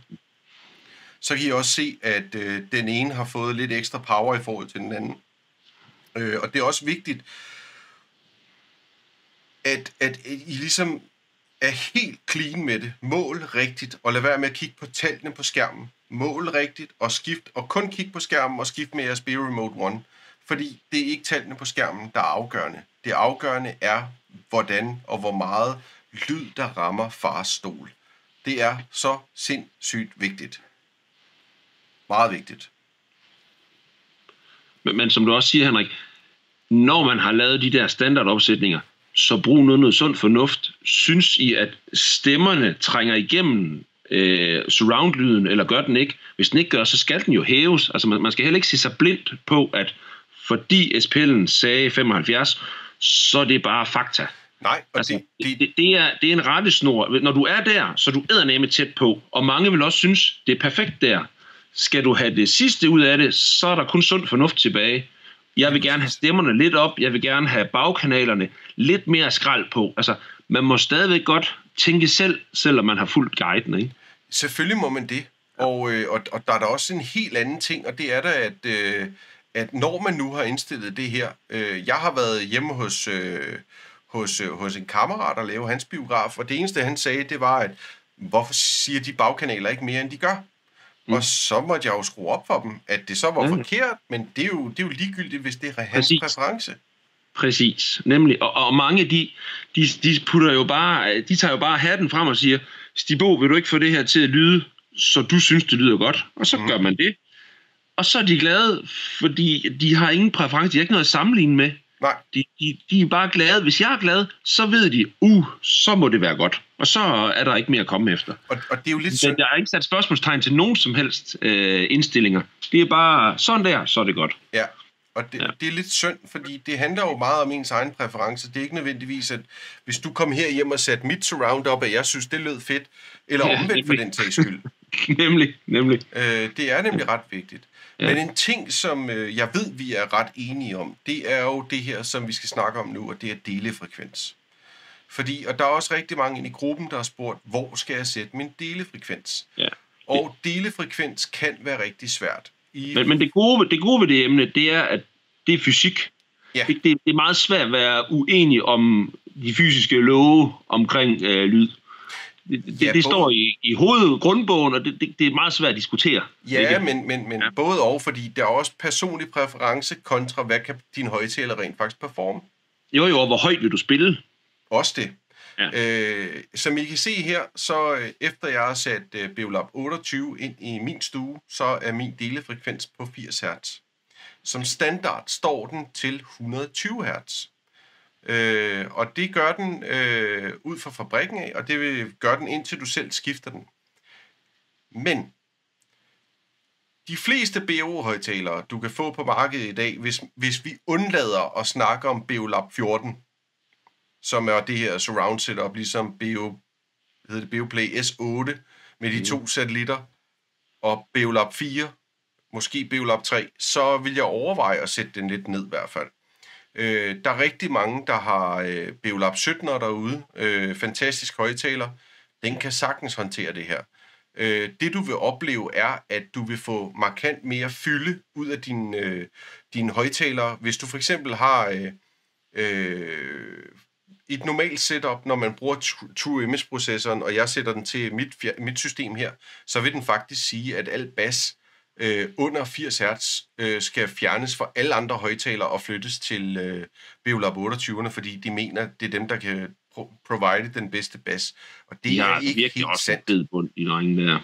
så kan I også se, at øh, den ene har fået lidt ekstra power i forhold til den anden. Øh, og det er også vigtigt, at, at I ligesom er helt clean med det. Mål rigtigt, og lad være med at kigge på tallene på skærmen. Mål rigtigt, og skift, og kun kig på skærmen og skift med jeres B Remote One. Fordi det er ikke tallene på skærmen, der er afgørende. Det afgørende er, hvordan og hvor meget lyd, der rammer fars stol. Det er så sindssygt vigtigt. Meget vigtigt. Men, men som du også siger, Henrik, når man har lavet de der standardopsætninger, så brug noget, noget sund fornuft. Synes I, at stemmerne trænger igennem øh, surround-lyden, eller gør den ikke? Hvis den ikke gør, så skal den jo hæves. Altså man, man skal heller ikke se sig blind på, at fordi SPL'en sagde 75, så er det bare fakta. Nej, og Altså, det, det, det, det, det, er, det er en rettesnor. Når du er der, så er du eddermame tæt på. Og mange vil også synes, det er perfekt der. Skal du have det sidste ud af det, så er der kun sund fornuft tilbage. Jeg vil gerne have stemmerne lidt op. Jeg vil gerne have bagkanalerne lidt mere skrald på. Altså, man må stadigvæk godt tænke selv, selvom man har fuldt guiden, ikke? Selvfølgelig må man det. Og, øh, og, og der er der også en helt anden ting, og det er der, at, øh, at når man nu har indstillet det her, øh, jeg har været hjemme hos, øh, hos, øh, hos en kammerat og lave hans biograf, og det eneste han sagde, det var, at hvorfor siger de bagkanaler ikke mere, end de gør? Mm. Og så måtte jeg jo skrue op for dem, at det så var Ja. forkert, men det er, jo, det er jo ligegyldigt, hvis det er hans Præcis. præference. Præcis, nemlig. Og, og mange, de, de, de putter jo bare, de tager jo bare hatten frem og siger, Stibo, vil du ikke få det her til at lyde, så du synes, det lyder godt? Og så mm. gør man det. Og så er de glade, fordi de har ingen præference, de har ikke noget at sammenligne med. Nej, De, de, de er bare glade. Hvis jeg er glad, så ved de, uh, så må det være godt. Og så er der ikke mere at komme efter. og, og det er jo lidt Men der er ikke sat spørgsmålstegn til nogen som helst øh, indstillinger. Det er bare sådan der, så er det godt. Ja, og det, ja. Det er lidt synd, fordi det handler jo meget om ens egen præference. Det er ikke nødvendigvis, at hvis du kom her hjem og satte mit surround op, at jeg synes, det lød fedt, eller Ja, omvendt for den sags skyld. <laughs> nemlig, nemlig. Øh, det er nemlig ret vigtigt. Ja. Men en ting, som øh, jeg ved, vi er ret enige om, det er jo det her, som vi skal snakke om nu, og det er delefrekvens. Fordi, og der er også rigtig mange inde i gruppen, der har spurgt, hvor skal jeg sætte min delefrekvens? Ja. Og delefrekvens kan være rigtig svært. I, Men, men det, gode, det gode ved det emne, det er, at det er fysik. Ja. Det, det, det er meget svært at være uenig om de fysiske love omkring øh, lyd. Det, det, Ja, det står i, i hoved, grundbogen, og det, det, det er meget svært at diskutere. Ja, Ikke? men, men, men. Ja. både og, fordi der er også personlig præference kontra, hvad kan din højtaler rent faktisk performe. Jo, jo, og hvor højt vil du spille? Også det. Ja. Øh, som I kan se her, så øh, efter jeg har sat øh, Beolab 28 ind i min stue, så er min delefrekvens på 80 Hz. Som standard står den til 120 Hz. Øh, og det gør den øh, ud fra fabrikken af, og det vil gøre den indtil du selv skifter den. Men de fleste BO-højtalere, du kan få på markedet i dag, hvis, hvis vi undlader at snakke om Beolab 14, som er det her surround setup, ligesom BO, hedder det Beoplay S8 med de to satellitter, og Beolab 4, måske Beolab 3, så vil jeg overveje at sætte den lidt ned i hvert fald. Øh, der er rigtig mange, der har øh, Beolab 17'er derude. Øh, fantastisk højtaler. Den kan sagtens håndtere det her. Øh, det du vil opleve er, at du vil få markant mere fylde ud af dine øh, din højtalere. Hvis du for eksempel har øh, øh, et normalt setup, når man bruger Tru- True Image-processoren, og jeg sætter den til mit, mit system her, så vil den faktisk sige, at al bas øh, under 80 Hz øh, skal fjernes fra alle andre højtalere og flyttes til øh, Beolab 28'erne, fordi de mener, det er dem, der kan pro- provide den bedste bas. Og det De er har ikke virkelig helt også en sandt. fed bund, de drenge der.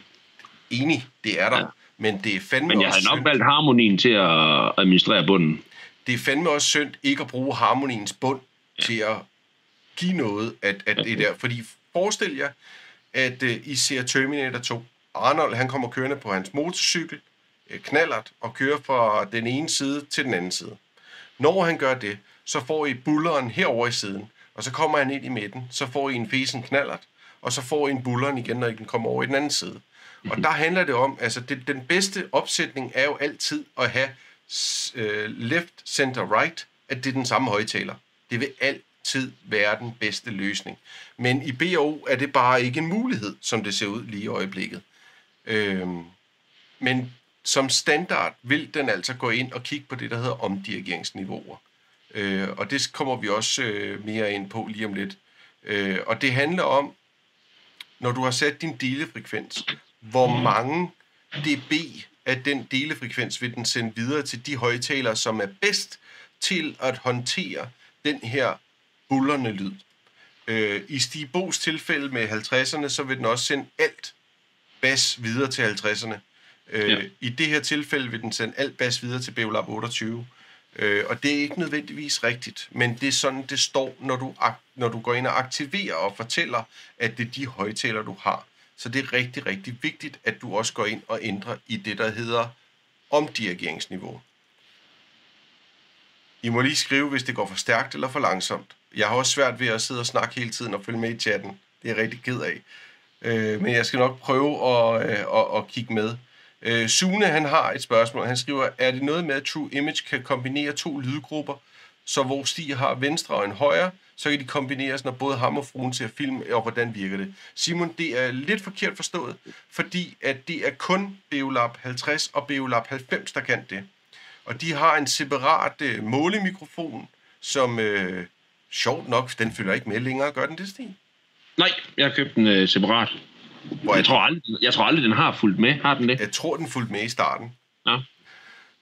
Enig, det er der. Ja. Ja. Men det er fandme Men jeg havde nok synd. valgt harmonien til at administrere bunden. det er fandme også synd ikke at bruge harmoniens bund ja. til at give noget af, af det der. Fordi forestil jer, at uh, I ser Terminator 2. Arnold, han kommer kørende på hans motorcykel, øh, knallert, og kører fra den ene side til den anden side. Når han gør det, så får I bulleren herover i siden, og så kommer han ind i midten, så får I en fesen knallert, og så får I en bulleren igen, når I den kommer over i den anden side. Og der handler det om, altså det, den bedste opsætning er jo altid at have øh, left, center, right, at det er den samme højtaler. Det vil altid være den bedste løsning. Men i BO er det bare ikke en mulighed, som det ser ud lige i øjeblikket. Øhm, men som standard vil den altså gå ind og kigge på det, der hedder omdirigeringsniveauer. Øh, og det kommer vi også øh, mere ind på lige om lidt. Øh, og det handler om, når du har sat din delefrekvens, hvor mange dB af den delefrekvens vil den sende videre til de højtalere, som er bedst til at håndtere den her bullerne lyd. Øh, I Stig Bo's tilfælde med 50'erne, så vil den også sende alt bas videre til 50'erne. Øh, Ja. I det her tilfælde vil den sende alt bas videre til Beolab 28. Øh, og det er ikke nødvendigvis rigtigt, men det er sådan, det står, når du, når du går ind og aktiverer og fortæller, at det er de højtaler, du har. Så det er rigtig, rigtig vigtigt, at du også går ind og ændrer i det, der hedder omdirigeringsniveau. I må lige skrive, hvis det går for stærkt eller for langsomt. Jeg har også svært ved at sidde og snakke hele tiden og følge med i chatten. Det er jeg rigtig ked af. Øh, men jeg skal nok prøve at, øh, at, at kigge med. Øh, Sune, han har et spørgsmål. Han skriver, er det noget med, at True Image kan kombinere to lydgrupper, så hvor Stig har venstre og en højre, så kan de kombineres, når både ham og fruen ser film, og hvordan virker det? Simon, det er lidt forkert forstået, fordi at det er kun Beolab 50 og Beolab 90, der kan det. Og de har en separat øh, målemikrofon, som øh, sjovt nok, den følger ikke med længere, gør den det, Stig? Nej, jeg har købt den øh, separat. Hvor Jeg tror, aldrig, jeg tror aldrig, den har fulgt med. Har den det? Jeg tror, den fulgte med i starten. Ja.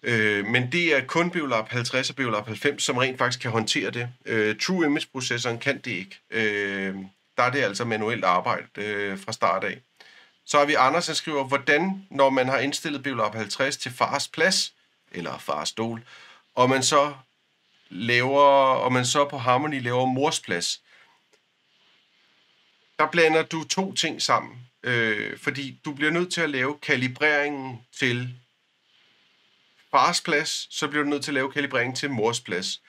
Øh, men det er kun Beolab 50 og Beolab 90, som rent faktisk kan håndtere det. Øh, True Image-processoren kan det ikke. Øh, der er det altså manuelt arbejde øh, fra start af. Så har vi Anders, der skriver, hvordan, når man har indstillet Beolab 50 til fars plads, eller fars stol, og man så laver, og man så på Harmony laver mors plads, der blander du to ting sammen. Øh, fordi du bliver nødt til at lave kalibreringen til fars plads, så bliver du nødt til at lave kalibreringen til mors plads.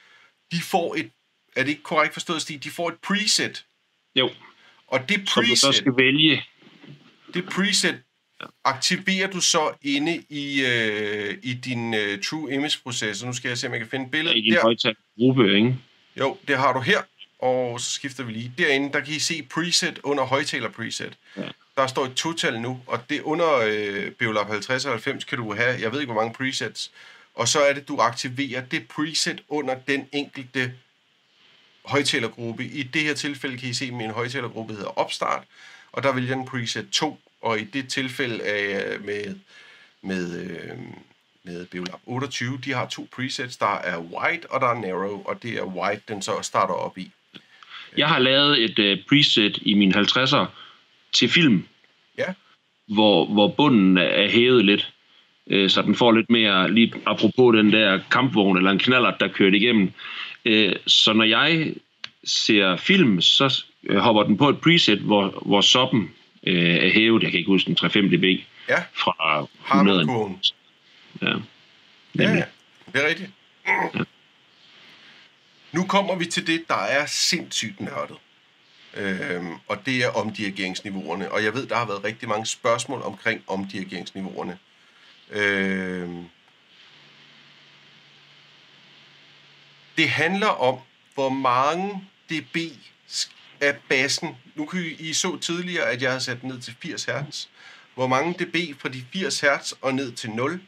De får et, er det ikke korrekt forstået, Stig? De får et preset, Jo, og det som du så preset, skal vælge. det preset aktiverer du så inde i, øh, i din øh, True Image processor. Nu skal jeg se, om jeg kan finde et billede. i din højtalergruppe, ikke? jo, det har du her, og så skifter vi lige. Derinde, der kan I se preset under højtaler preset. Ja. Der står et total nu, og det under øh, Beolab 50 og 90 kan du have, jeg ved ikke hvor mange presets, og så er det, du aktiverer det preset under den enkelte højtalergruppe. I det her tilfælde kan I se, at min højtalergruppe hedder Opstart, og der vælger den preset 2, og i det tilfælde af, med, med, øh, med Beolab 28, de har to presets, der er wide og der er narrow, og det er wide, den så starter op i. Jeg har lavet et uh, preset i min 50'er til film, Ja. hvor, hvor bunden er- hævet lidt, øh, så den får lidt mere, lige apropos den der kampvogn eller en knaller, der kører igennem. Øh, så når jeg ser film, så øh, hopper den på et preset, hvor, hvor soppen øh, er hævet, jeg kan ikke huske den 3-5 dB, Ja, fra 100. Harmon-kurven. Ja. Ja, Nemlig. ja, det er rigtigt. Nu kommer vi til det, der er sindssygt nørdet. Øhm, og det er omdirigeringsniveauerne. Og jeg ved, der har været rigtig mange spørgsmål omkring omdirigeringsniveauerne. Øhm, det handler om, hvor mange dB af bassen. Nu kan I, I så tidligere, at jeg har sat den ned til 80 Hz. Hvor mange dB fra de 80 Hz og ned til 0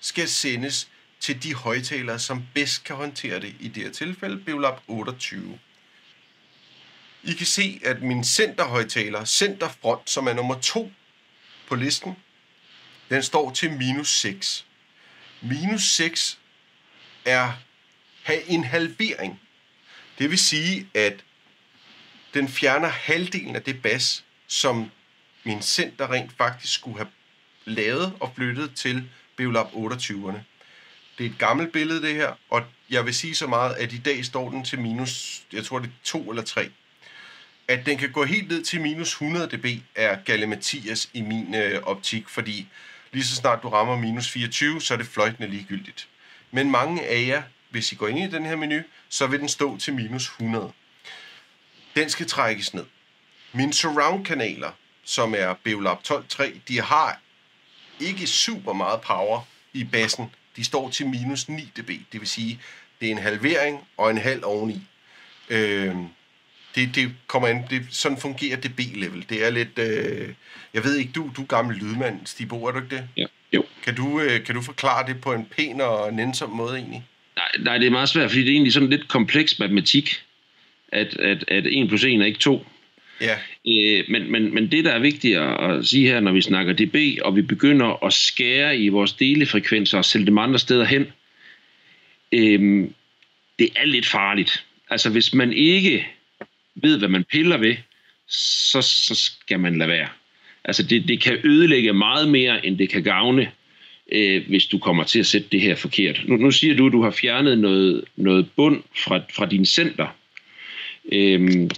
skal sendes til de højtalere, som bedst kan håndtere det. I det her tilfælde Beolab 28. I kan se, at min centerhøjtaler, centerfront, som er nummer 2 på listen, den står til minus 6. Minus 6 er have en halvering. Det vil sige, at den fjerner halvdelen af det bas, som min center rent faktisk skulle have lavet og flyttet til Beolab 28'erne. Det er et gammelt billede, det her, og jeg vil sige så meget, at i dag står den til minus, jeg tror det er 2 eller 3. At den kan gå helt ned til minus 100 dB er galimatias i min øh, optik, fordi lige så snart du rammer minus 24, så er det fløjtende ligegyldigt. Men mange af jer, hvis I går ind i den her menu, så vil den stå til minus 100. Den skal trækkes ned. Mine surround-kanaler, som er Beolab 12.3, de har ikke super meget power i bassen. De står til minus 9 dB, det vil sige, det er en halvering og en halv oveni. Øh, det, det kommer an, det, sådan fungerer dB-level. Det er lidt, øh, jeg ved ikke, du, du er gammel lydmand, Stibo, er du ikke det? Ja. Jo. Kan du, øh, kan du forklare det på en pæn og nænsom måde egentlig? Nej, nej, det er meget svært, fordi det er egentlig sådan lidt kompleks matematik, at, at, at 1 plus 1 er ikke 2. Ja, Øh, men, men, men det, der er vigtigt at sige her, når vi snakker dB, og vi begynder at skære i vores delefrekvenser og sælge dem andre steder hen, øh, det er lidt farligt. Altså, hvis man ikke ved, hvad man piller ved, så, så skal man lade være. Altså, det, det kan ødelægge meget mere, end det kan gavne, øh, hvis du kommer til at sætte det her forkert. Nu, nu siger du, at du har fjernet noget, noget bund fra, fra din center. Øhm,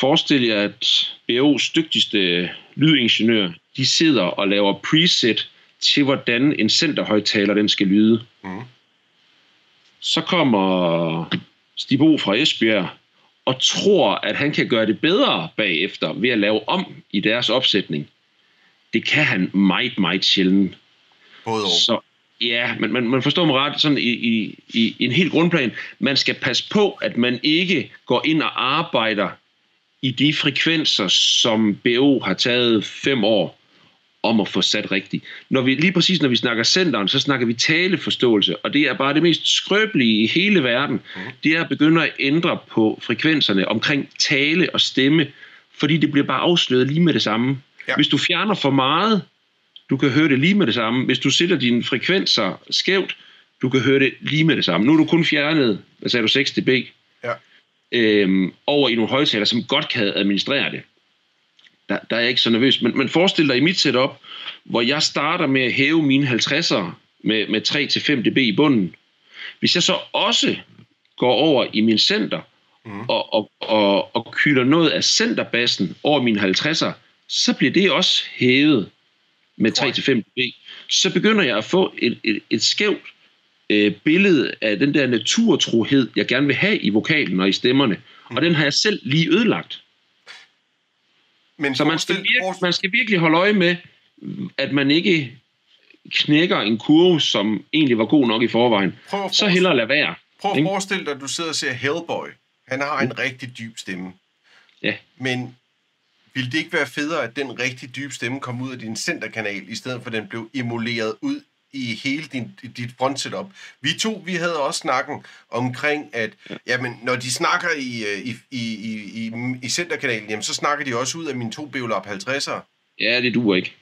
forestil jer, at BO's dygtigste lydingeniør, de sidder og laver preset til, hvordan en centerhøjtaler den skal lyde. Mhm. Så kommer Stibo fra Esbjerg og tror, at han kan gøre det bedre bagefter ved at lave om i deres opsætning. Det kan han meget, meget sjældent. Både og. Så ja, men man, man forstår mig ret sådan i, i, i en helt grundplan. Man skal passe på, at man ikke går ind og arbejder i de frekvenser, som BO har taget fem år om at få sat rigtigt. Når vi, lige præcis når vi snakker centeren, så snakker vi taleforståelse, og det er bare det mest skrøbelige i hele verden. Det er at begynde at ændre på frekvenserne omkring tale og stemme, fordi det bliver bare afsløret lige med det samme. Ja. Hvis du fjerner for meget, du kan høre det lige med det samme. Hvis du sætter dine frekvenser skævt, du kan høre det lige med det samme. Nu er du kun fjernet, hvad sagde du, 6 dB, Ja. øhm, over i nogle højtaler, som godt kan administrere det. Der, der er jeg ikke så nervøs. Men, men forestil dig i mit setup, hvor jeg starter med at hæve mine 50'ere med, med 3-5 dB i bunden. Hvis jeg så også går over i min center Mhm. og, og, og, og kylder noget af centerbassen over mine 50'er, så bliver det også hævet med 3-5 dB. Så begynder jeg at få et, et, et skævt øh, billede af den der naturtrohed, jeg gerne vil have i vokalen og i stemmerne. Og den har jeg selv lige ødelagt. Men Så man skal, forestil- man skal virkelig holde øje med, at man ikke knækker en kurve, som egentlig var god nok i forvejen. prøv Så hellere lade være. Prøv at forestille dig, at du sidder og ser Hellboy. Han har en rigtig dyb stemme. Ja. Men ville det ikke være federe, at den rigtig dybe stemme kom ud af din centerkanal, i stedet for at den blev emuleret ud i hele din, dit frontsetup? Vi to, vi havde også snakken omkring, at jamen, når de snakker i, øh, i, i, i, i, centerkanalen, jamen, så snakker de også ud af mine to Beolab 50'ere. Ja, det duer ikke.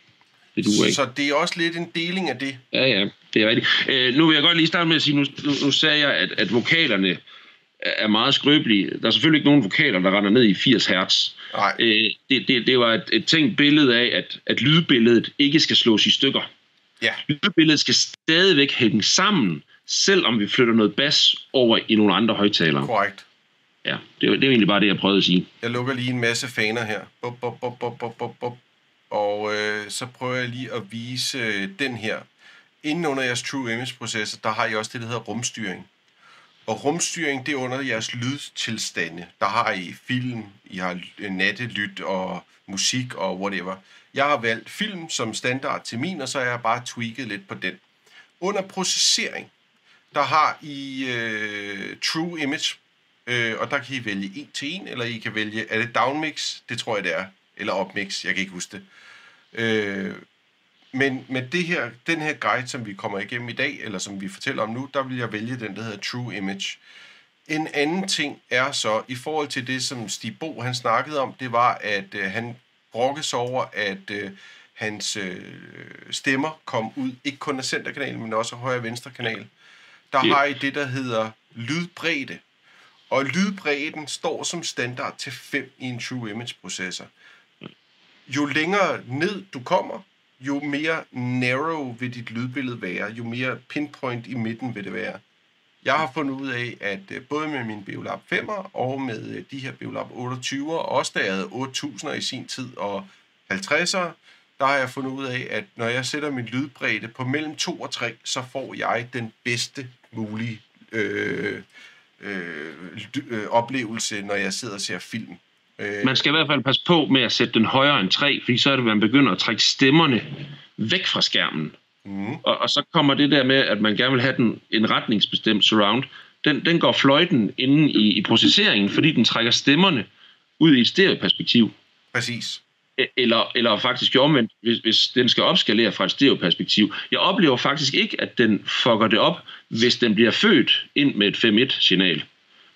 Det duer ikke. Så det er også lidt en deling af det. Ja, ja, det er rigtigt. Øh, nu vil jeg godt lige starte med at sige, nu, nu, nu sagde jeg, at, at vokalerne er meget skrøbelige. Der er selvfølgelig ikke nogen vokaler, der render ned i 80 hertz. Øh, det, det, det var et, et tænkt billede af, at, at lydbilledet ikke skal slås i stykker. ja, Lydbilledet skal stadigvæk hænge sammen, selvom vi flytter noget bas over i nogle andre højtalere. korrekt. Ja, det, var- det er egentlig bare det, jeg prøvede at sige. Jeg lukker lige en masse faner her. Bup, bup, bup, bup, bup, bup, bup. Og øh, så prøver jeg lige at vise øh, den her. Inden under jeres True Image processor, der har I også det, der hedder rumstyring. Og rumstyring, det er under jeres lydtilstande. Der har I film, I har nattelyt og musik og whatever. Jeg har valgt film som standard til min, og så har jeg bare tweaked lidt på den. Under processering, der har I øh, True Image, øh, og der kan I vælge en til en, eller I kan vælge, er det downmix? Det tror jeg, det er. Eller upmix, jeg kan ikke huske det. Øh, men med det her, den her guide, som vi kommer igennem i dag, eller som vi fortæller om nu, der vil jeg vælge den, der hedder True Image. En anden ting er så, i forhold til det, som Stig Bo han snakkede om, det var, at øh, han brokkes over, at øh, hans øh, stemmer kom ud, ikke kun af centerkanalen, men også af højre og venstre kanal. Der har I det, der hedder lydbredde. Og lydbredden står som standard til 5 i en True Image processor. Jo længere ned du kommer, jo mere narrow vil dit lydbillede være, jo mere pinpoint i midten vil det være. Jeg har fundet ud af, at øh, både med min Beolab 5'er og med øh, de her Beolab 28'er, også da jeg havde 8000'er i sin tid og 50'er, der har jeg fundet ud af, at når jeg sætter min lydbredde på mellem 2 og 3, så får jeg den bedste mulige øh, øh, øh, oplevelse, når jeg sidder og ser film. Øh, Man skal i hvert fald passe på med at sætte den højere end 3, fordi så er det, at man begynder at trække stemmerne væk fra skærmen. mm, Og, og så kommer det der med, at man gerne vil have den, en retningsbestemt surround. Den, den går fløjten inde i, i processeringen, fordi den trækker stemmerne ud i et stereoperspektiv. præcis. E- Eller, eller faktisk omvendt, hvis, hvis den skal opskalere fra et stereoperspektiv. Jeg oplever faktisk ikke, at den fucker det op, hvis den bliver født ind med et 5.1-signal.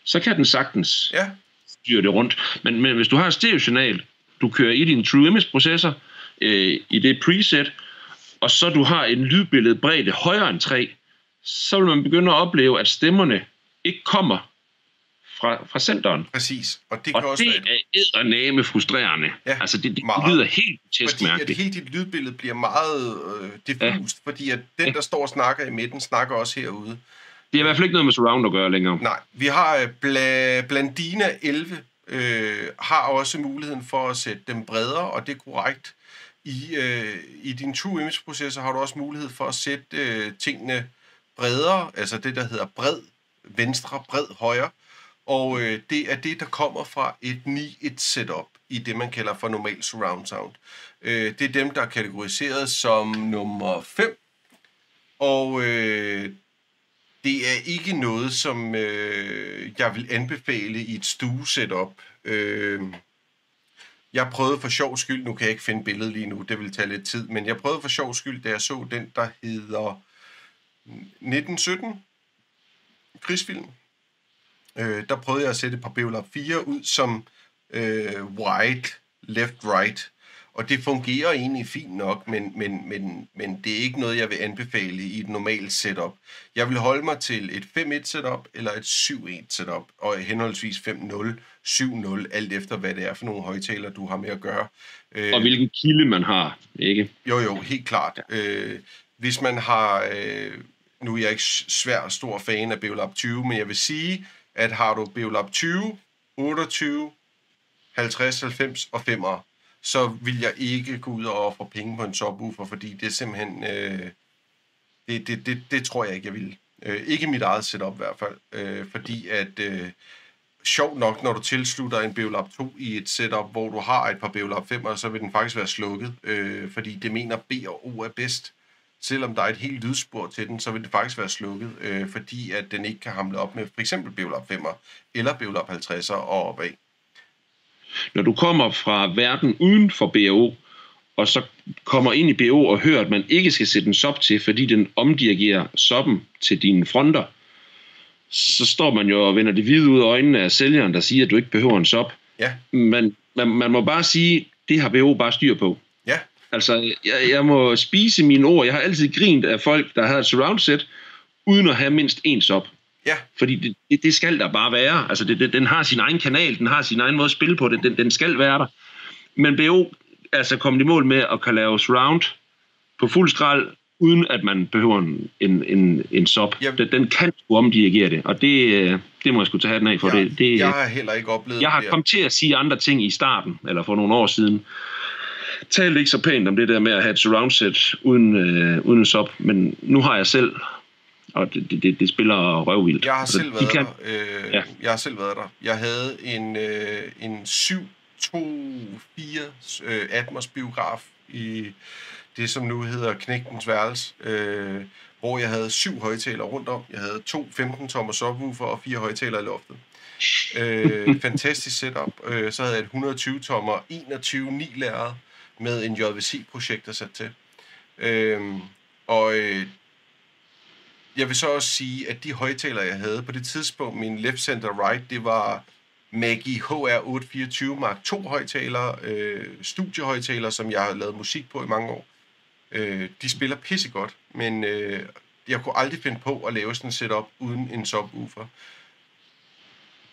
Så kan den sagtens Ja, styre det rundt. Men, men hvis du har et stereo-signal, du kører i din True Image processor, øh, i det preset, og så du har en lydbillede bredde højere end 3, så vil man begynde at opleve, at stemmerne ikke kommer fra, fra centeren. præcis. Og det kan Og også det være, er eddermame frustrerende. Ja, altså, det, det meget. lyder helt grotesk fordi at hele dit lydbillede bliver meget øh, diffust, ja. fordi at den, der står og snakker i midten, snakker også herude. Det er i hvert fald ikke noget med surround at gøre længere. Nej, vi har øh, Bla, Blandina 11, øh, har også muligheden for at sætte dem bredere, og det er korrekt. I, øh, i din True Image processor har du også mulighed for at sætte øh, tingene bredere, altså det, der hedder bred venstre, bred højre. Og øh, det er det, der kommer fra et 9-1 setup i det, man kalder for normal surround sound. Øh, det er dem, der er kategoriseret som nummer 5. Og øh, det er ikke noget, som øh, jeg vil anbefale i et stue-setup. Øh, jeg prøvede for sjov skyld, nu kan jeg ikke finde billedet lige nu, det vil tage lidt tid, men jeg prøvede for sjov skyld, da jeg så den, der hedder 1917, krigsfilm. Øh, der prøvede jeg at sætte et par Beolab 4 ud som øh, wide, left-right, og det fungerer egentlig fint nok, men, men, men, men det er ikke noget, jeg vil anbefale i et normalt setup. Jeg vil holde mig til et 5-1 setup eller et 7-1 setup, og henholdsvis 5-0, 7-0, alt efter hvad det er for nogle højtaler, du har med at gøre. Og hvilken kilde man har, ikke? Jo, jo, helt klart. Øh, hvis man har... Øh, nu er jeg ikke svær stor fan af Beolab 20, men jeg vil sige, at har du Beolab 20, 28, 50, 90 og 5'er, så vil jeg ikke gå ud og ofre penge på en subwoofer, fordi det er simpelthen... Øh, det, det, det, det tror jeg ikke, jeg vil. Øh, ikke mit eget setup i hvert fald. Øh, fordi at... Øh, sjovt nok, når du tilslutter en Beolab 2 i et setup, hvor du har et par Beolab 5'er, så vil den faktisk være slukket, øh, fordi det mener B og O er bedst. Selvom der er et helt lydspor til den, så vil det faktisk være slukket, øh, fordi at den ikke kan hamle op med for eksempel Beolab 5'er eller Beolab 50'er og opad. Når du kommer fra verden uden for BO, og så kommer ind i BO og hører, at man ikke skal sætte en sop til, fordi den omdirigerer soppen til dine fronter, så står man jo og vender det hvide ud af øjnene af sælgeren, der siger, at du ikke behøver en sop. Ja. Men man, man må bare sige, det har BO bare styr på. Ja. Altså, jeg, jeg må spise mine ord. Jeg har altid grint af folk, der har et surround set, uden at have mindst en sop. Ja. Fordi det, det, det skal der bare være. Altså, det, det, den har sin egen kanal, den har sin egen måde at spille på, det, den, den skal være der. Men BO altså kommet i mål med at kan lave surround på fuld skrald, uden at man behøver en, en, en, en sop. Den, den kan sgu omdirigere det, og det, det må jeg sgu tage den af for. Jeg, det, det, jeg har heller ikke oplevet jeg har det. kommet til at sige andre ting i starten, eller for nogle år siden. Talte ikke så pænt om det der med at have et surround set uden, øh, uden en sop, men nu har jeg selv, og det, det, det spiller røvvildt. Jeg har Altså, selv de været kan, der. Øh, Ja. Jeg har selv været der. Jeg havde en, øh, en 7 2 4 øh, Atmos biograf i det, som nu hedder Knægtens Værelse, øh, hvor jeg havde syv højtalere rundt om. Jeg havde to 15-tommer subwoofer og fire højtalere i loftet. Øh, <laughs> fantastisk setup. Øh, så havde jeg et 120-tommer 21 9 lærred med en JVC-projektor sat til. Øh, og øh, jeg vil så også sige, at de højtalere, jeg havde på det tidspunkt, min left center right, det var Maggie HR824 Mark II højtalere, øh, studiehøjtalere, som jeg har lavet musik på i mange år. Øh, de spiller pissegodt, men øh, jeg kunne aldrig finde på at lave sådan en setup uden en subwoofer.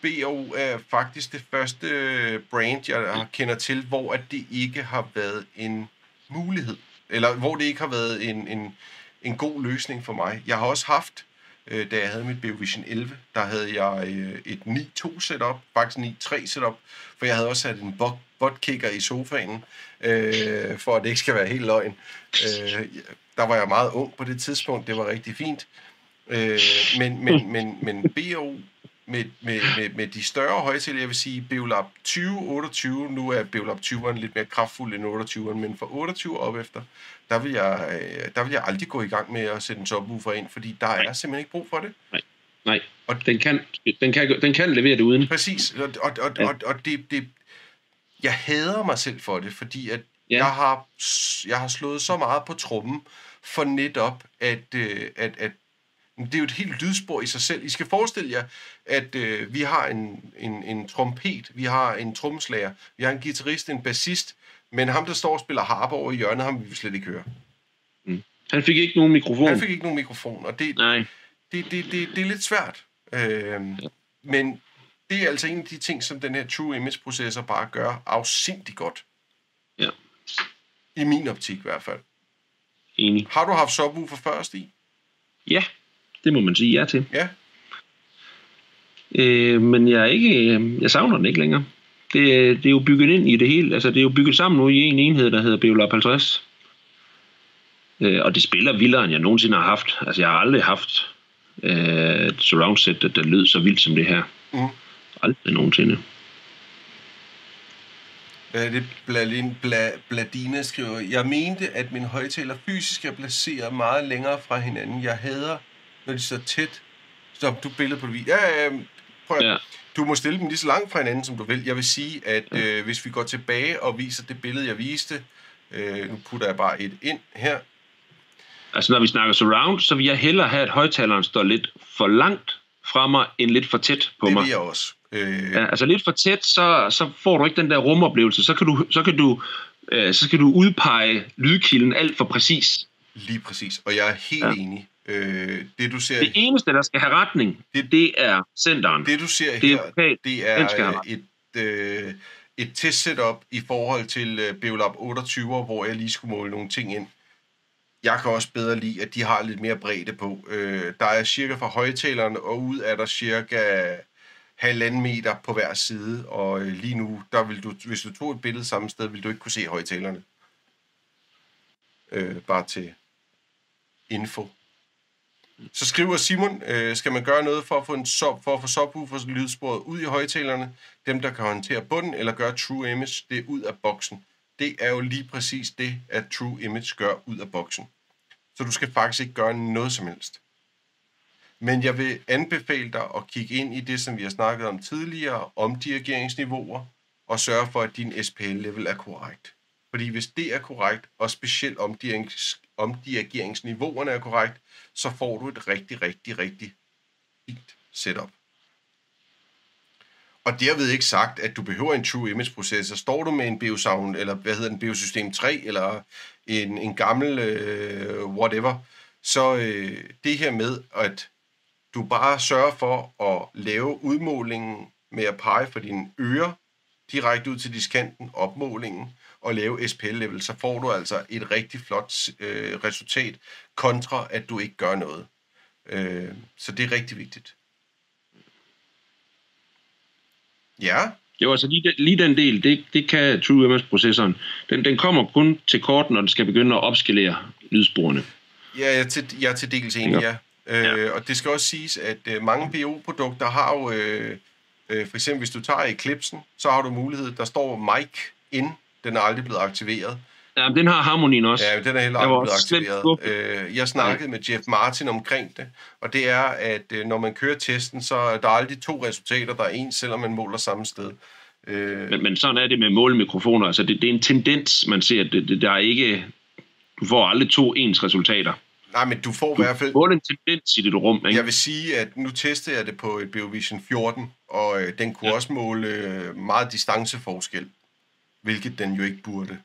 BO er faktisk det første øh, brand, jeg kender til, hvor at det ikke har været en mulighed. Eller hvor det ikke har været en, en, en god løsning for mig. Jeg har også haft, øh, da jeg havde mit Beovision 11, der havde jeg øh, et 9-2 setup, faktisk 9-3 setup, for jeg havde også sat en botkicker i sofaen, øh, for at det ikke skal være helt løgn. Øh, der var jeg meget ung på det tidspunkt, det var rigtig fint. Øh, men, men, men, men BO med, med, med, med de større højtaler, jeg vil sige Beolab 20, 28, nu er Beolab 20'eren lidt mere kraftfuld end 28'eren, men for 28 op efter, der vil, jeg, øh, der vil jeg aldrig gå i gang med at sætte en subwoofer ind, fordi der er simpelthen ikke brug for det. nej, og den kan, den, kan, den kan levere det uden. Præcis, og, og, og, Ja. og, og det, det, jeg hader mig selv for det, fordi at Ja. jeg, har, jeg har slået så meget på trummen for netop, at, øh, at, at det er jo et helt lydspor i sig selv. I skal forestille jer, at øh, vi har en, en, en trompet, vi har en tromslager, vi har en guitarist, en bassist, men ham, der står og spiller harpe over i hjørnet, ham vil vi slet ikke høre. Han fik ikke nogen mikrofon. Han fik ikke nogen mikrofon, og det, Nej, det, det, det, det er lidt svært. Ja. Men det er altså en af de ting, som den her True Image processor bare gør afsindig godt. Ja. I min optik i hvert fald. enig. Har du haft subwoofer før, Stig? Ja, det må man sige ja til. Ja. Øh, men jeg er ikke, jeg savner den ikke længere. Det, er- det er jo bygget ind i det hele. Altså, det er jo bygget sammen nu i en enhed, der hedder Beolab 50. Øh, og det spiller vildere, end jeg nogensinde har haft. Altså, jeg har aldrig haft øh, et surround set, der, der lød så vildt som det her. Mm. Aldrig nogensinde. Hvad er det, Blalin, Bla, Bladina skriver? Jeg mente, at min højtaler fysisk er placeret meget længere fra hinanden. Jeg hader, når de står tæt. Stop, du billede på det. Ja, ja, prøv at, Ja. Du må stille dem lige så langt fra hinanden, som du vil. Jeg vil sige, at øh, hvis vi går tilbage og viser det billede, jeg viste, øh, nu putter jeg bare et ind her. Altså, når vi snakker surround, så vil jeg hellere have, at højtaleren står lidt for langt fra mig, end lidt for tæt på Det mig. vil jeg også. Øh, Ja, altså lidt for tæt, så, så får du ikke den der rumoplevelse. Så kan du, så kan du, øh, så skal du udpege lydkilden alt for præcis. Lige præcis. Og jeg er helt Ja. ja. enig. Øh, det, du ser, Det eneste, der skal have retning, Det- det, er centeren. det, du ser det er her, vokal. det er øh, et, øh, et test-setup i forhold til øh, Beolab 28, hvor jeg lige skulle måle nogle ting ind. Jeg kan også bedre lide, at de har lidt mere bredde på. Øh, der er cirka fra højtalerne, og ud er der cirka halvanden meter på hver side, og øh, lige nu, der vil du, hvis du tog et billede samme sted, vil du ikke kunne se højtalerne. Øh, bare til info. Så skriver Simon, øh, skal man gøre noget for at få en sub, for at få subwoofer lydsporet ud i højtalerne, dem der kan håndtere bunden, eller gøre True Image det ud af boksen. Det er jo lige præcis det, at True Image gør ud af boksen. Så du skal faktisk ikke gøre noget som helst. Men jeg vil anbefale dig at kigge ind i det, som vi har snakket om tidligere, om dirigeringsniveauer, og sørge for, at din SPL-level er korrekt. Fordi hvis det er korrekt, og specielt om, om dirigeringsniveauerne er korrekt, så får du et rigtig, rigtig, rigtig fint setup. Og derved ikke sagt, at du behøver en True Image processor. Står du med en Biosound, eller hvad hedder den, Biosystem 3, eller en, en gammel øh, whatever, så øh, det her med, at du bare sørger for at lave udmålingen med at pege for dine ører direkte ud til diskanten, opmålingen, og lave SPL-level, så får du altså et rigtig flot øh, resultat, kontra at du ikke gør noget. Øh, så det er rigtig vigtigt. Ja, Jo, altså lige, den- lige den del, det, det kan True Image-processoren. Den, den kommer kun til kort, når den skal begynde at opskalere lydsporene. Ja, jeg er til, jeg er til dels enig, ja. Øh, Og det skal også siges, at øh, mange BO-produkter har jo, øh, øh, for eksempel hvis du tager Eclipsen, så har du mulighed, der står mic in, den er aldrig blevet aktiveret. Ja, den har harmonien også. Ja, den er heller aldrig blevet aktiveret. Øh, jeg snakkede med Jeff Martin omkring det, og det er, at øh, når man kører testen, så er der aldrig to resultater, der er ens, selvom man måler samme sted. Øh, Men, men sådan er det med målemikrofoner. Altså, det, det er en tendens, man ser. Det, det, der er ikke... Du får aldrig to ens resultater. nej, men du får i hvert fald... Du en tendens i dit rum, ikke? Jeg vil sige, at nu testede jeg det på et Beovision 14, og øh, den kunne ja. også måle øh, meget distanceforskel, hvilket den jo ikke burde.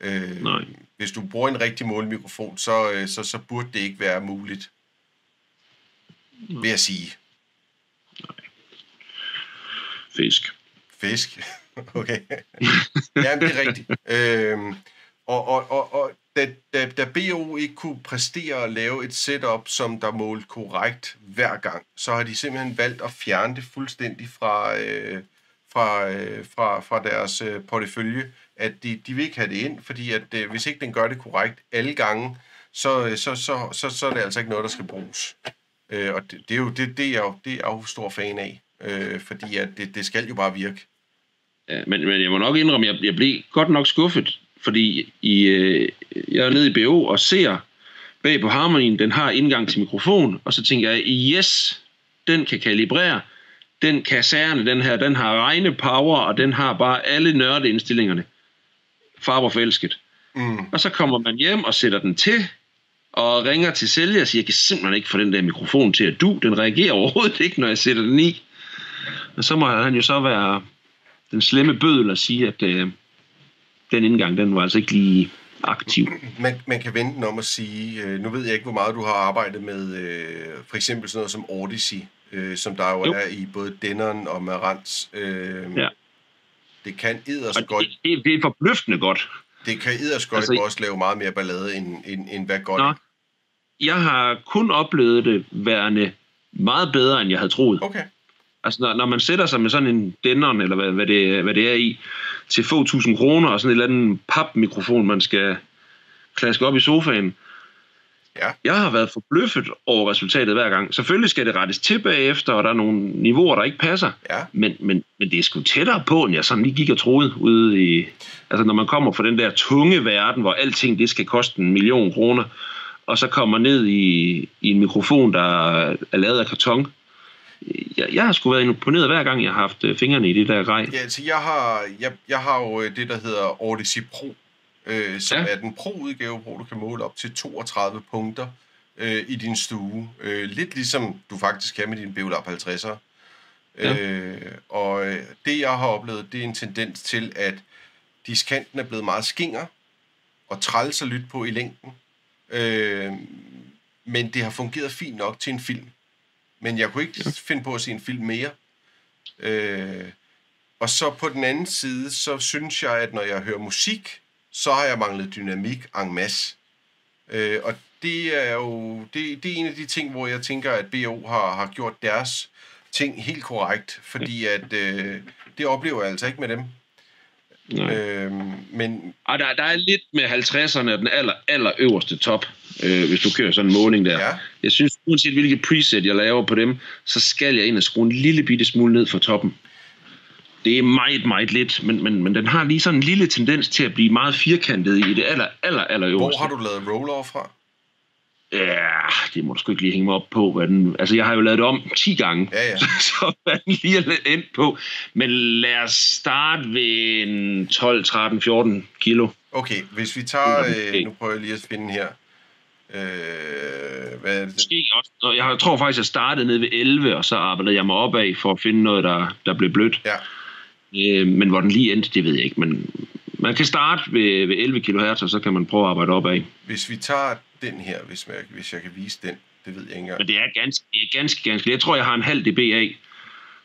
Øh, Nej. Hvis du bruger en rigtig målemikrofon, så, øh, så, så burde det ikke være muligt, vil jeg sige. Fisk. Fisk. <laughs> okay. Jamen, det er rigtigt. Øhm, og og, og, og da, da, da BO ikke kunne præstere at lave et setup, som der målte korrekt hver gang, så har de simpelthen valgt at fjerne det fuldstændig fra, øh, fra, øh, fra, fra deres øh, portefølje. At de, de vil ikke have det ind, fordi at øh, hvis ikke den gør det korrekt alle gange, så, øh, så, så, så, så er det altså ikke noget, der skal bruges. Øh, og det, det er jo det, det er jeg jo, det er jeg jo stor fan af, øh, fordi at det, det skal jo bare virke. Ja, men, men jeg må nok indrømme, at jeg, jeg blev godt nok skuffet, fordi i, øh, jeg er nede i BO og ser bag på harmonien, den har indgang til mikrofon, og så tænker jeg, yes, den kan kalibrere, den kaserne, den her, den har regne power, og den har bare alle nørdeindstillingerne. Farver forelsket. Mm. Og så kommer man hjem og sætter den til, og ringer til sælger og siger, jeg kan simpelthen ikke få den der mikrofon til at du. Den reagerer overhovedet ikke, når jeg sætter den i. Og så må han jo så være den slemme bødel og sige, at øh, den indgang, den var altså ikke lige aktiv. Man, man kan vente om at sige, øh, nu ved jeg ikke, hvor meget du har arbejdet med, øh, for eksempel sådan noget som Odyssey, øh, som der jo, Jo. er i både Denneren og Marantz. Øh, Ja. Det kan Og edderskøjt, det, det, det er forbløffende godt. det kan edderskøjt Altså, altså, også lave meget mere ballade, end, end, end hvad godt Nå. Jeg har kun oplevet det værende meget bedre, end jeg havde troet. Okay. Altså, når, når man sætter sig med sådan en Denon, eller hvad, hvad, det, hvad det er i, til få tusind kroner, og sådan et eller andet papmikrofon, man skal klaske op i sofaen, Ja. Jeg har været forbløffet over resultatet hver gang. Selvfølgelig skal det rettes til bagefter, og der er nogle niveauer, der ikke passer. Ja. Men, men, men det er sgu tættere på, end jeg sådan lige gik og troede ude i... Altså når man kommer fra den der tunge verden, hvor alting det skal koste en million kroner, og så kommer ned i, i en mikrofon, der er lavet af karton. Jeg, jeg har sgu været imponeret hver gang, jeg har haft øh, fingrene i det der grej. Ja, altså jeg har, jeg, jeg har jo øh, det, der hedder Odyssey Pro, øh, som ja. Er den pro-udgave, hvor du kan måle op til 32 punkter øh, i din stue. Øh, lidt ligesom du faktisk kan med din Beolab 50'er. Ja. Øh, og øh, det, jeg har oplevet, det er en tendens til, at diskanten er blevet meget skinger og træls at lytte på i længden. Øh, men det har fungeret fint nok til en film. Men jeg kunne ikke ja. finde på at se en film mere. Øh, og så på den anden side, så synes jeg, at når jeg hører musik, så har jeg manglet dynamik en masse. Øh, og det er jo det, det er en af de ting, hvor jeg tænker, at BO har, har gjort deres ting helt korrekt, fordi at øh, det oplever jeg altså ikke med dem. Nej. Øh, men Og der, der er lidt med 50'erne den aller, aller øverste top, øh, hvis du kører sådan en måling der. ja, Jeg synes, uanset hvilket preset jeg laver på dem, så skal jeg ind og skrue en lille bitte smule ned fra toppen. Det er meget, meget lidt, men, men, men den har lige sådan en lille tendens til at blive meget firkantet i det aller, aller, aller øverste. hvor har du lavet roll fra? Ja, det må du sgu ikke lige hænge mig op på. Hvad den, altså, jeg har jo lavet det om 10 gange, Ja, ja. <laughs> så hvad den lige er endt på. Men lad os starte ved en 12, 13, 14 kilo. Okay, hvis vi tager... Okay. Øh, nu prøver jeg lige at finde her. Øh, hvad er det? Måske også. og Jeg tror faktisk, jeg startede nede ved 11, og så arbejdede jeg mig opad for at finde noget, der, der blev blødt. Ja, Øh, men hvor den lige endte, det ved jeg ikke. Men man kan starte ved, ved 11 kHz, og så kan man prøve at arbejde opad. hvis vi tager den her, hvis, man, hvis jeg kan vise den, det ved jeg ikke engang. Men det er ganske, ganske, ganske... Jeg tror, jeg har en halv dBA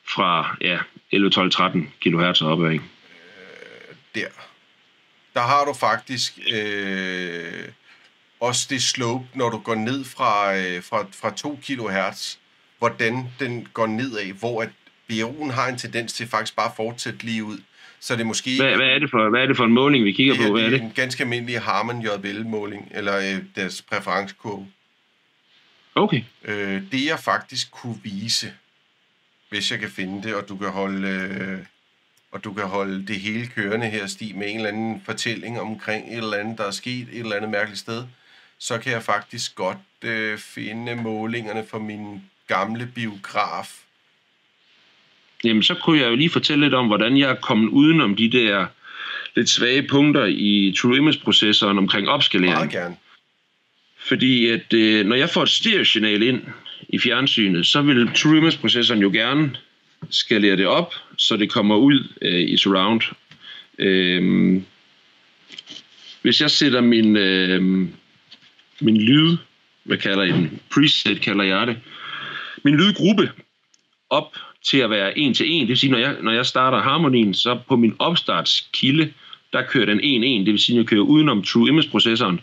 fra ja, 11, 12, 13 kHz opad. Der. Der har du faktisk øh, også det slope, når du går ned fra, øh, fra, fra 2 kHz, hvordan den går nedad, hvor at BRU'en har en tendens til faktisk bare at fortsætte lige ud. Så det er måske Hvad, hvad, er det for, hvad er det for en måling, vi kigger det på? Hvad er det er det? en ganske almindelig Harman JBL-måling, eller øh, deres præferencekurve. Okay. Øh, det jeg faktisk kunne vise, hvis jeg kan finde det, og du kan holde, øh, og du kan holde det hele kørende her, Stig, med en eller anden fortælling omkring et eller andet, der er sket et eller andet mærkeligt sted, så kan jeg faktisk godt øh, finde målingerne for min gamle biograf. Jamen, så kunne jeg jo lige fortælle lidt om, hvordan jeg er kommet udenom de der lidt svage punkter i True Image-processoren omkring opskalering. Meget gerne. Fordi at øh, når jeg får et stereosignal ind i fjernsynet, så vil True Image-processoren jo gerne skalere det op, så det kommer ud øh, i surround. Øh, hvis jeg sætter min, øh, min lyd, hvad kalder jeg den? Preset kalder jeg det. Min lydgruppe op til at være en til en. Det vil sige, når jeg, når jeg starter harmonien, så på min opstartskilde, der kører den 1-1. Det vil sige, at jeg kører udenom True Image-processoren.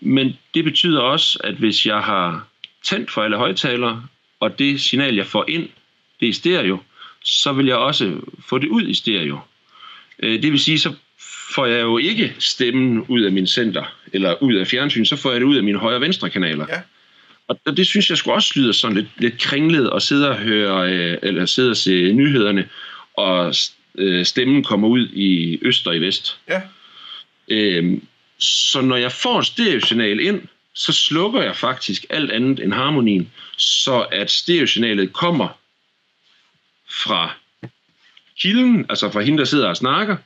Men det betyder også, at hvis jeg har tændt for alle højtalere, og det signal, jeg får ind, det er stereo, så vil jeg også få det ud i stereo. Øh, det vil sige, så får jeg jo ikke stemmen ud af min center, eller ud af fjernsyn, så får jeg det ud af mine højre-venstre kanaler. Ja. Og og det synes jeg skulle også lyder sådan lidt, lidt kringlet at sidde og høre, øh, eller sidde og se nyhederne, og øh, stemmen kommer ud i øst og i vest. Ja, Øhm, så når jeg får et stereosignal ind, så slukker jeg faktisk alt andet end harmonien, så at stereosignalet kommer fra kilden, altså fra hende, der sidder og snakker,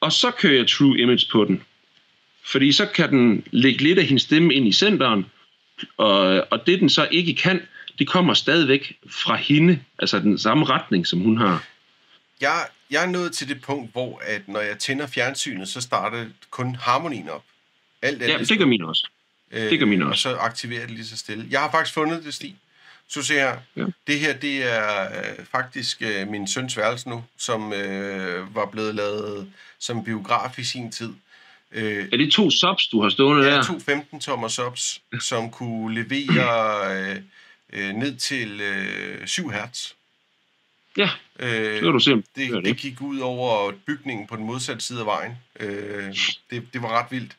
og så kører jeg True Image på den. Fordi så kan den lægge lidt af hendes stemme ind i centeren, og, og det den så ikke kan, det kommer stadigvæk fra hende, altså den samme retning, som hun har. jeg, jeg er nået til det punkt, hvor at når jeg tænder fjernsynet, så starter kun harmonien op. Alt Ja, andet det gør min også. Øh, Det gør mine Og også. så aktiverer det lige så stille. Jeg har faktisk fundet det, Stig. Så se her. Ja. Det her, det er øh, faktisk øh, min søns værelse nu, som øh, var blevet lavet som biograf i sin tid. Øh, Er det to subs, du har stående der der? er to 15-tommer subs, som kunne levere øh, øh, ned til øh, 7 hertz. Ja, Øh, kan du se, det, gør det gik ud over bygningen på den modsatte side af vejen. Øh, det, det var ret vildt.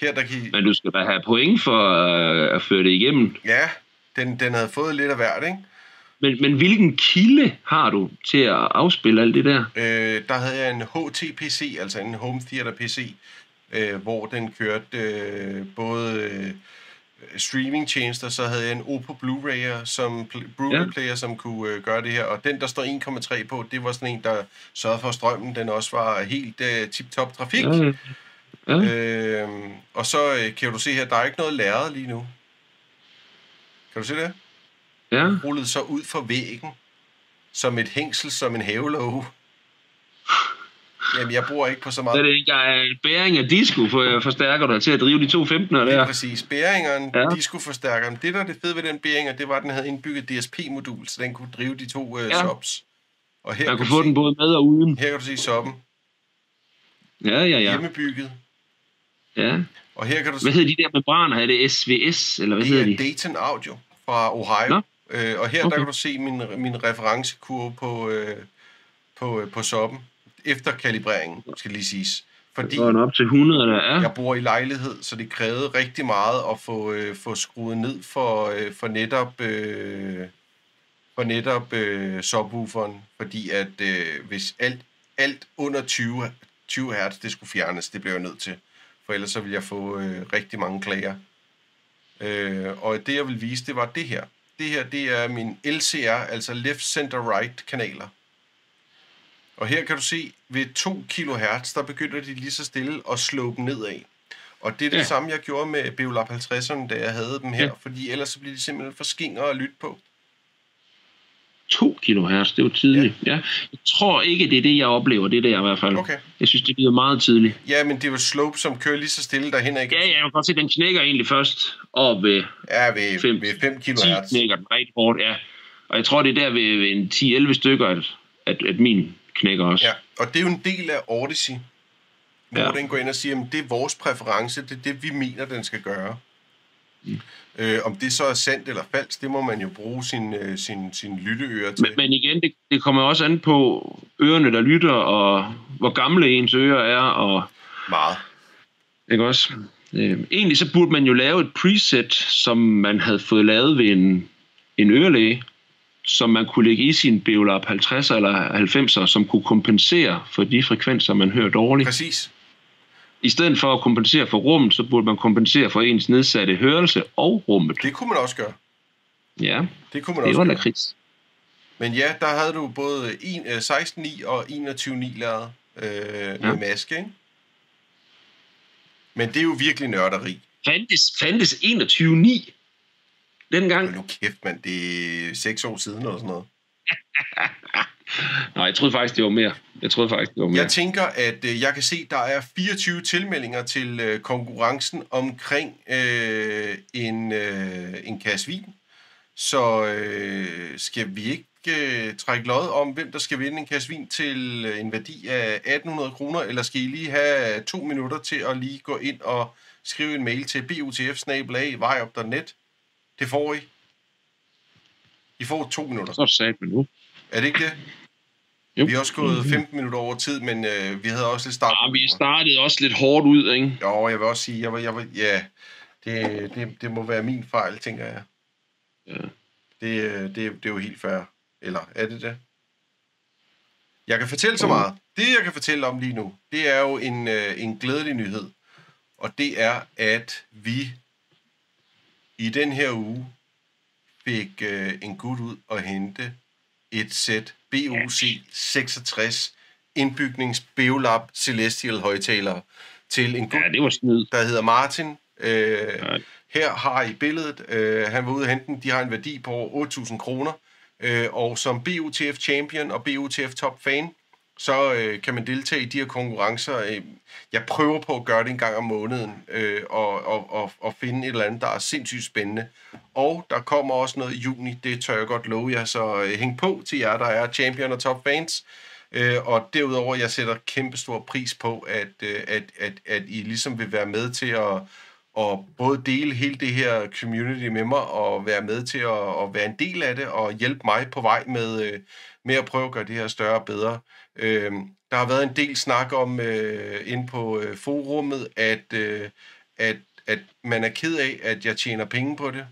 Her der kan I... Men du skal da have point for øh, at føre det igennem. Ja, den, den havde fået lidt af hvert, ikke? Men, men hvilken kilde har du til at afspille alt det der? Øh, der havde jeg en HTPC, altså en Home Theater PC, øh, hvor den kørte øh, både øh, streamingtjenester, så havde jeg en Oppo Blu-ray som Blu-ray player, som kunne øh, gøre det her, og den der står 1,3 på, det var sådan en, der sørgede for strømmen, den også var helt øh, tip-top trafik. Ja, ja. Øh, og så øh, kan du se her, der er ikke noget lærred lige nu. Kan du se det? ja. Rullet så ud for væggen, som et hængsel, som en havelåge. Jamen, jeg bruger ikke på så er meget. det ikke engang bæring af disco, for jeg forstærker dig til at drive de to 15'er Lige der. præcis. Bæringeren, Ja. discoforstærkeren. Det, der er det fede ved den bæringer, det var, at den havde indbygget DSP-modul, så den kunne drive de to øh, Ja. subs. Og her, Man kunne få se, den både med og uden. her kan du se subben. Ja, ja, Ja. Hjemmebygget. ja. Og her kan du se, Hvad hedder de der membraner? Er det SVS, eller hvad det hedder er de? Dayton Audio fra Ohio. Nå. Øh, og her Okay. der kan du se min, min referencekurve på, øh, på, øh, på subben. Efter kalibreringen, skal lige siges. Fordi den op til 100, der er. jeg bor i lejlighed, så det krævede rigtig meget at få, øh, få skruet ned for, øh, for netop, øh, for netop øh, subwooferen, fordi at øh, hvis alt, alt under 20, 20 Hz, det skulle fjernes, det blev jeg nødt til, for ellers så ville jeg få øh, rigtig mange klager. Øh, og det jeg vil vise, det var det her. Det her, det er min LCR, altså Left Center Right kanaler. Og her kan du se, ved 2 kHz, der begynder de lige så stille at slå dem nedad. Og det er det Ja. samme, jeg gjorde med Beolab 50'erne, da jeg havde dem her, Ja. fordi ellers så bliver de simpelthen for skingre at lytte på. 2 kHz, det var tidligt. Ja. ja. Jeg tror ikke, det er det, jeg oplever. Det er det i hvert fald. Okay. Jeg synes, det lyder meget tidligt. Ja, men det er jo slope, som kører lige så stille derhen, ikke? Ja, ja, jeg kan godt se, den knækker egentlig først op ved Ja, ved, Fem- ved 5 10 kHz. knækker den rigtig hårdt, ja. Og jeg tror, det er der ved, ved en 10-11 stykker, at, at, at min knækker også. Ja, og det er jo en del af Odyssey, hvor Ja. den går ind og siger, at det er vores præference, det er det, vi mener, den skal gøre. Mm. Øh, om det så er sandt eller falsk, det må man jo bruge sin, øh, sin, sin lytteører til. Men, men igen, det, det kommer også an på ørerne, der lytter, og hvor gamle ens ører er, og Meget. ikke også? Øh, egentlig så burde man jo lave et preset, som man havde fået lavet ved en, en ørelæge, som man kunne lægge i sin Beolab 50'er eller 90'er, som kunne kompensere for de frekvenser, man hører dårligt. Præcis. I stedet for at kompensere for rummet, så burde man kompensere for ens nedsatte hørelse og rummet. Det kunne man også gøre. Ja, Det kunne man det også var gøre. Men ja, der havde du både en, øh, 16.9 og 21.9 lavet øh, ja. med maske, ikke? Men det er jo virkelig nørderi. Fandtes, fandtes 21.9 dengang? Nu kæft, mand, det er seks år siden eller sådan noget. <laughs> Nej, jeg troede faktisk, det var mere. Jeg troede faktisk, det var mere. Jeg tænker, at øh, jeg kan se, der er 24 tilmeldinger til øh, konkurrencen omkring øh, en, øh, en kasse vin. Så øh, skal vi ikke øh, trække lod om, hvem der skal vinde en kasse vin til øh, en værdi af 1800 kroner, eller skal I lige have to minutter til at lige gå ind og skrive en mail til butf Det får I. I får to minutter. Så sagde man nu. Er det ikke det? Jo. Vi er også gået 15 minutter over tid, men øh, vi havde også lidt start. Ja, vi startede også lidt hårdt ud, ikke? Jo, jeg vil også sige, jeg var, jeg var, ja, det, det, det må være min fejl, tænker jeg. Ja. Det, øh, det, det er jo helt fair. Eller er det det? Jeg kan fortælle så meget. Det, jeg kan fortælle om lige nu, det er jo en, øh, en glædelig nyhed. Og det er, at vi i den her uge fik øh, en gut ud og hente et sæt BOC 66 indbygnings Beolab Celestial højtalere til en gut, Ja, det var snyd. der hedder Martin. Øh, her har I billedet. Øh, han var ude at hente den. De har en værdi på over 8.000 kroner. Øh, og som BUTF Champion og BUTF Top Fan, så øh, kan man deltage i de her konkurrencer. Øh, jeg prøver på at gøre det en gang om måneden, øh, og, og, og, og finde et eller andet, der er sindssygt spændende. Og der kommer også noget i juni, det tør jeg godt love jer, så øh, hæng på til jer, der er champion og top fans. Øh, og derudover, jeg sætter kæmpe stor pris på, at, øh, at, at, at I ligesom vil være med til at og både dele hele det her community med mig, og være med til at, at være en del af det, og hjælpe mig på vej med, øh, med at prøve at gøre det her større og bedre. Øh, der har været en del snak om øh, inde på øh, forummet, at, øh, at, at man er ked af, at jeg tjener penge på det.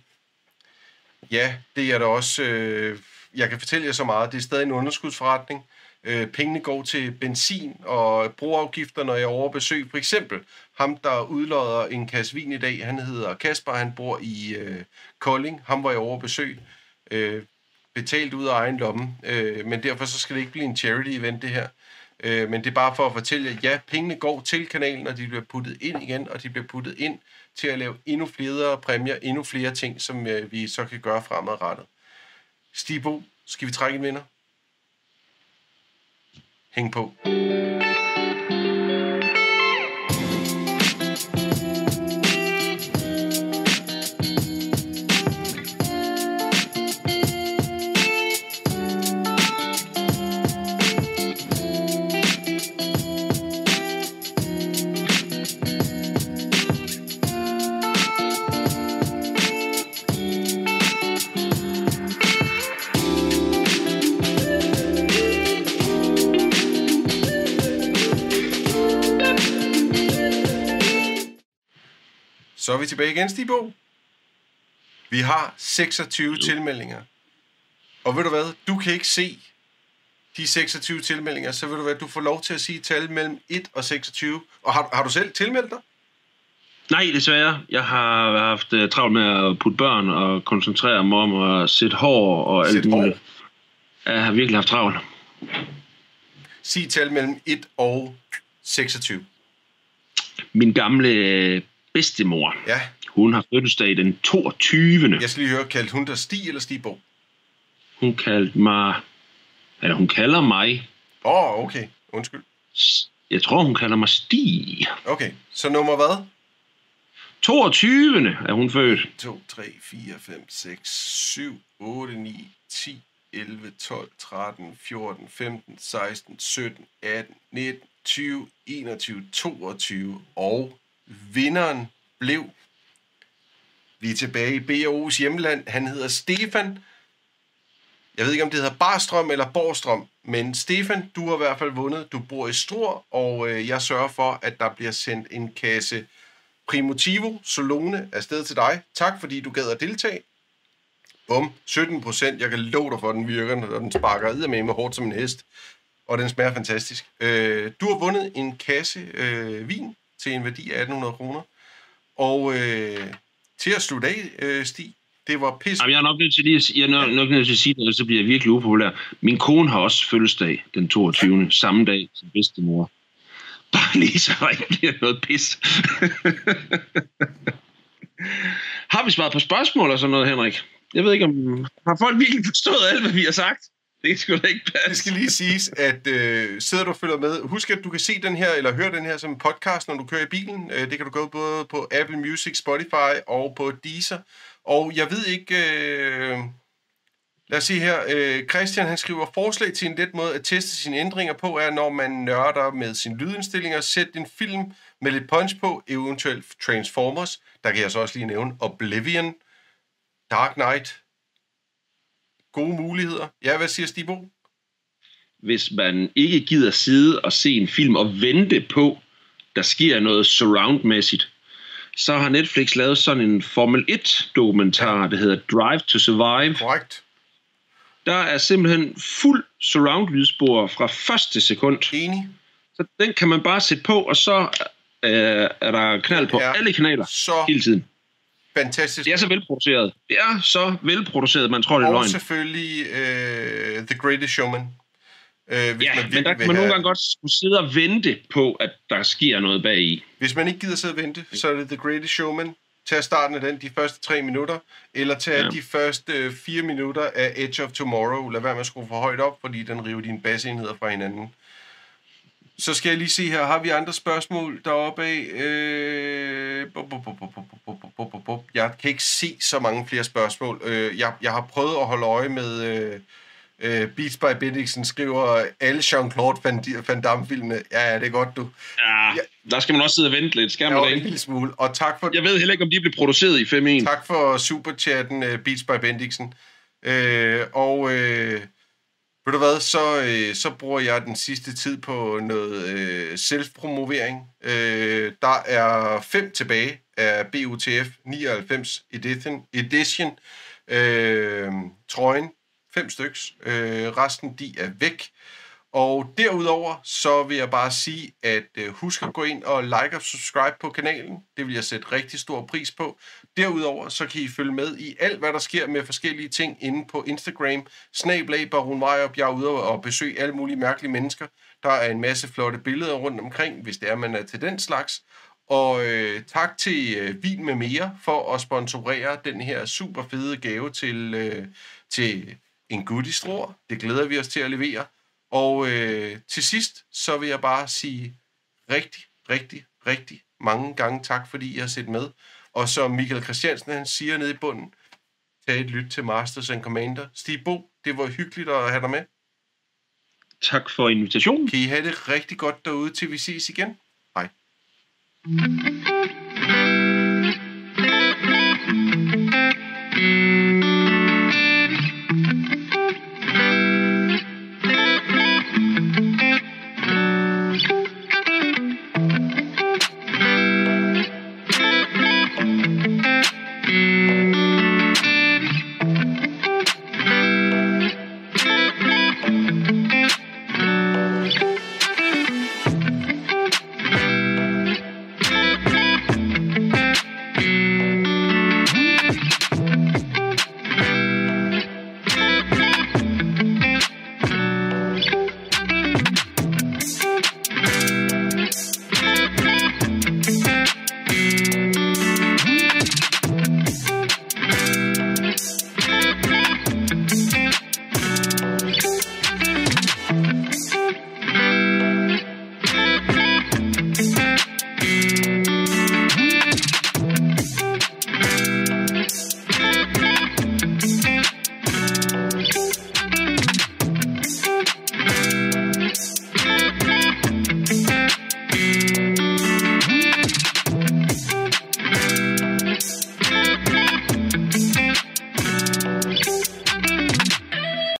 Ja, det er der også... Øh, jeg kan fortælle jer så meget. Det er stadig en underskudsforretning. Øh, pengene går til benzin og broafgifter, når jeg er over besøg. For eksempel ham, der udlodder en kasse vin i dag, han hedder Kasper, han bor i øh, Kolding. Ham var jeg over besøg. Øh, betalt ud af egen lomme, øh, men derfor så skal det ikke blive en charity-event, det her. Øh, men det er bare for at fortælle jer, ja, pengene går til kanalen, og de bliver puttet ind igen, og de bliver puttet ind til at lave endnu flere præmier, endnu flere ting, som øh, vi så kan gøre fremadrettet. Stibo, skal vi trække en vinder? Hæng på. Vi tilbage igen, Stibo. Vi har 26 jo. tilmeldinger. Og ved du hvad? Du kan ikke se de 26 tilmeldinger, så ved du hvad? Du får lov til at sige tal mellem 1 og 26. Og har, har du selv tilmeldt dig? Nej, desværre. Jeg har haft uh, travlt med at putte børn og koncentrere mig om at sætte hår og alt muligt. Jeg har virkelig haft travlt. Sig tal mellem 1 og 26. Min gamle øh, bedstemor, Ja, hun har fødselsdag den 22. jeg skal lige høre, kaldte hun dig Stig eller Stibo? Hun kaldte mig... Eller hun kalder mig... Åh, oh, okay. Undskyld. Jeg tror, hun kalder mig Stig. Okay, så nummer hvad? 22. er hun født. 2, 3, 4, 5, 6, 7, 8, 9, 10, 11, 12, 13, 14, 15, 16, 17, 18, 19, 20, 21, 22. Og vinderen blev... Vi er tilbage i BO's hjemland. Han hedder Stefan. Jeg ved ikke, om det hedder Barstrøm eller Borstrøm, men Stefan, du har i hvert fald vundet. Du bor i Struer, og øh, jeg sørger for, at der bliver sendt en kasse Primotivo Solone afsted til dig. Tak, fordi du gad at deltage. Bum, 17 procent. Jeg kan love dig for, at den virker, når den sparker med med hårdt som en hest. Og den smager fantastisk. Øh, du har vundet en kasse øh, vin til en værdi af 1800 kroner. Og øh, til at slutte af, øh, Stig, det var pis. Jamen, jeg er nok nødt til, lige at, sige- jeg er nok, nok nødt til at sige det, så bliver jeg virkelig upopulær. Min kone har også fødselsdag den 22. samme dag som bedstemor. Bare lige så der ikke bliver noget pis. <laughs> har vi svaret på spørgsmål og sådan noget, Henrik? Jeg ved ikke, om... Har folk virkelig forstået alt, hvad vi har sagt? Det skulle da ikke Det skal lige siges, at øh, sidder du og følger med, husk at du kan se den her, eller høre den her som en podcast, når du kører i bilen. Øh, det kan du gå både på Apple Music, Spotify og på Deezer. Og jeg ved ikke... Øh, lad os se her. Øh, Christian han skriver, forslag til en let måde at teste sine ændringer på, er når man nørder med sin lydindstillinger. Sæt din film med lidt punch på, eventuelt Transformers. Der kan jeg så også lige nævne Oblivion, Dark Knight. Gode muligheder. Ja, hvad siger Stibo? Hvis man ikke gider sidde og se en film og vente på, der sker noget surround-mæssigt, så har Netflix lavet sådan en Formel 1-dokumentar, der hedder Drive to Survive. Korrekt. Der er simpelthen fuld surround-lydspor fra første sekund. Enig. Så den kan man bare sætte på, og så øh, er der knald på Ja. alle kanaler Så hele tiden. Fantastisk. Det er så velproduceret. Det er så velproduceret, man tror, det er Og løgn. selvfølgelig uh, The Greatest Showman. Uh, hvis Ja, man men der kan man nogle have- gange godt skulle sidde og vente på, at der sker noget bag i. Hvis man ikke gider sidde og vente, så er det The Greatest Showman. Tag starten af den de første tre minutter, eller tag ja. De første øh, fire minutter af Edge of Tomorrow. Lad være med at skrue for højt op, fordi den river dine basenheder fra hinanden. Så skal jeg lige se her, har vi andre spørgsmål deroppe af? Øh, Jeg kan ikke se så mange flere spørgsmål. Øh, jeg, jeg har prøvet at holde øje med... Øh, øh Beats by Bendixen skriver alle Jean-Claude Van, Van Damme-filmene. Ja, ja, det er godt, du. Ja, ja, der skal man også sidde og vente lidt. Skal man ja, en lille smule. Og tak for... Jeg ved heller ikke, om de blev produceret i 5.1. Tak for superchatten, øh, Beats by Bendixen. Øh, og øh, ved du hvad, så, øh, så bruger jeg den sidste tid på noget øh, selvpromovering. Øh, der er fem tilbage af BUTF 99 Edition, edition øh, trøjen. Fem styks. Øh, resten, de er væk. Og derudover, så vil jeg bare sige, at øh, husk at gå ind og like og subscribe på kanalen. Det vil jeg sætte rigtig stor pris på. Derudover, så kan I følge med i alt, hvad der sker med forskellige ting inde på Instagram. Snablag Baron Vejrup. Jeg er ude og besøge alle mulige mærkelige mennesker. Der er en masse flotte billeder rundt omkring, hvis det er, man er til den slags. Og øh, tak til øh, Vin med mere for at sponsorere den her super fede gave til, øh, til en goodie Det glæder vi os til at levere. Og øh, til sidst, så vil jeg bare sige rigtig, rigtig, rigtig mange gange tak, fordi I har set med. Og som Michael Christiansen han siger nede i bunden, tag et lyt til Masters and Commander. Stig Bo, det var hyggeligt at have dig med. Tak for invitationen. Kan I have det rigtig godt derude, til vi ses igen. Hej.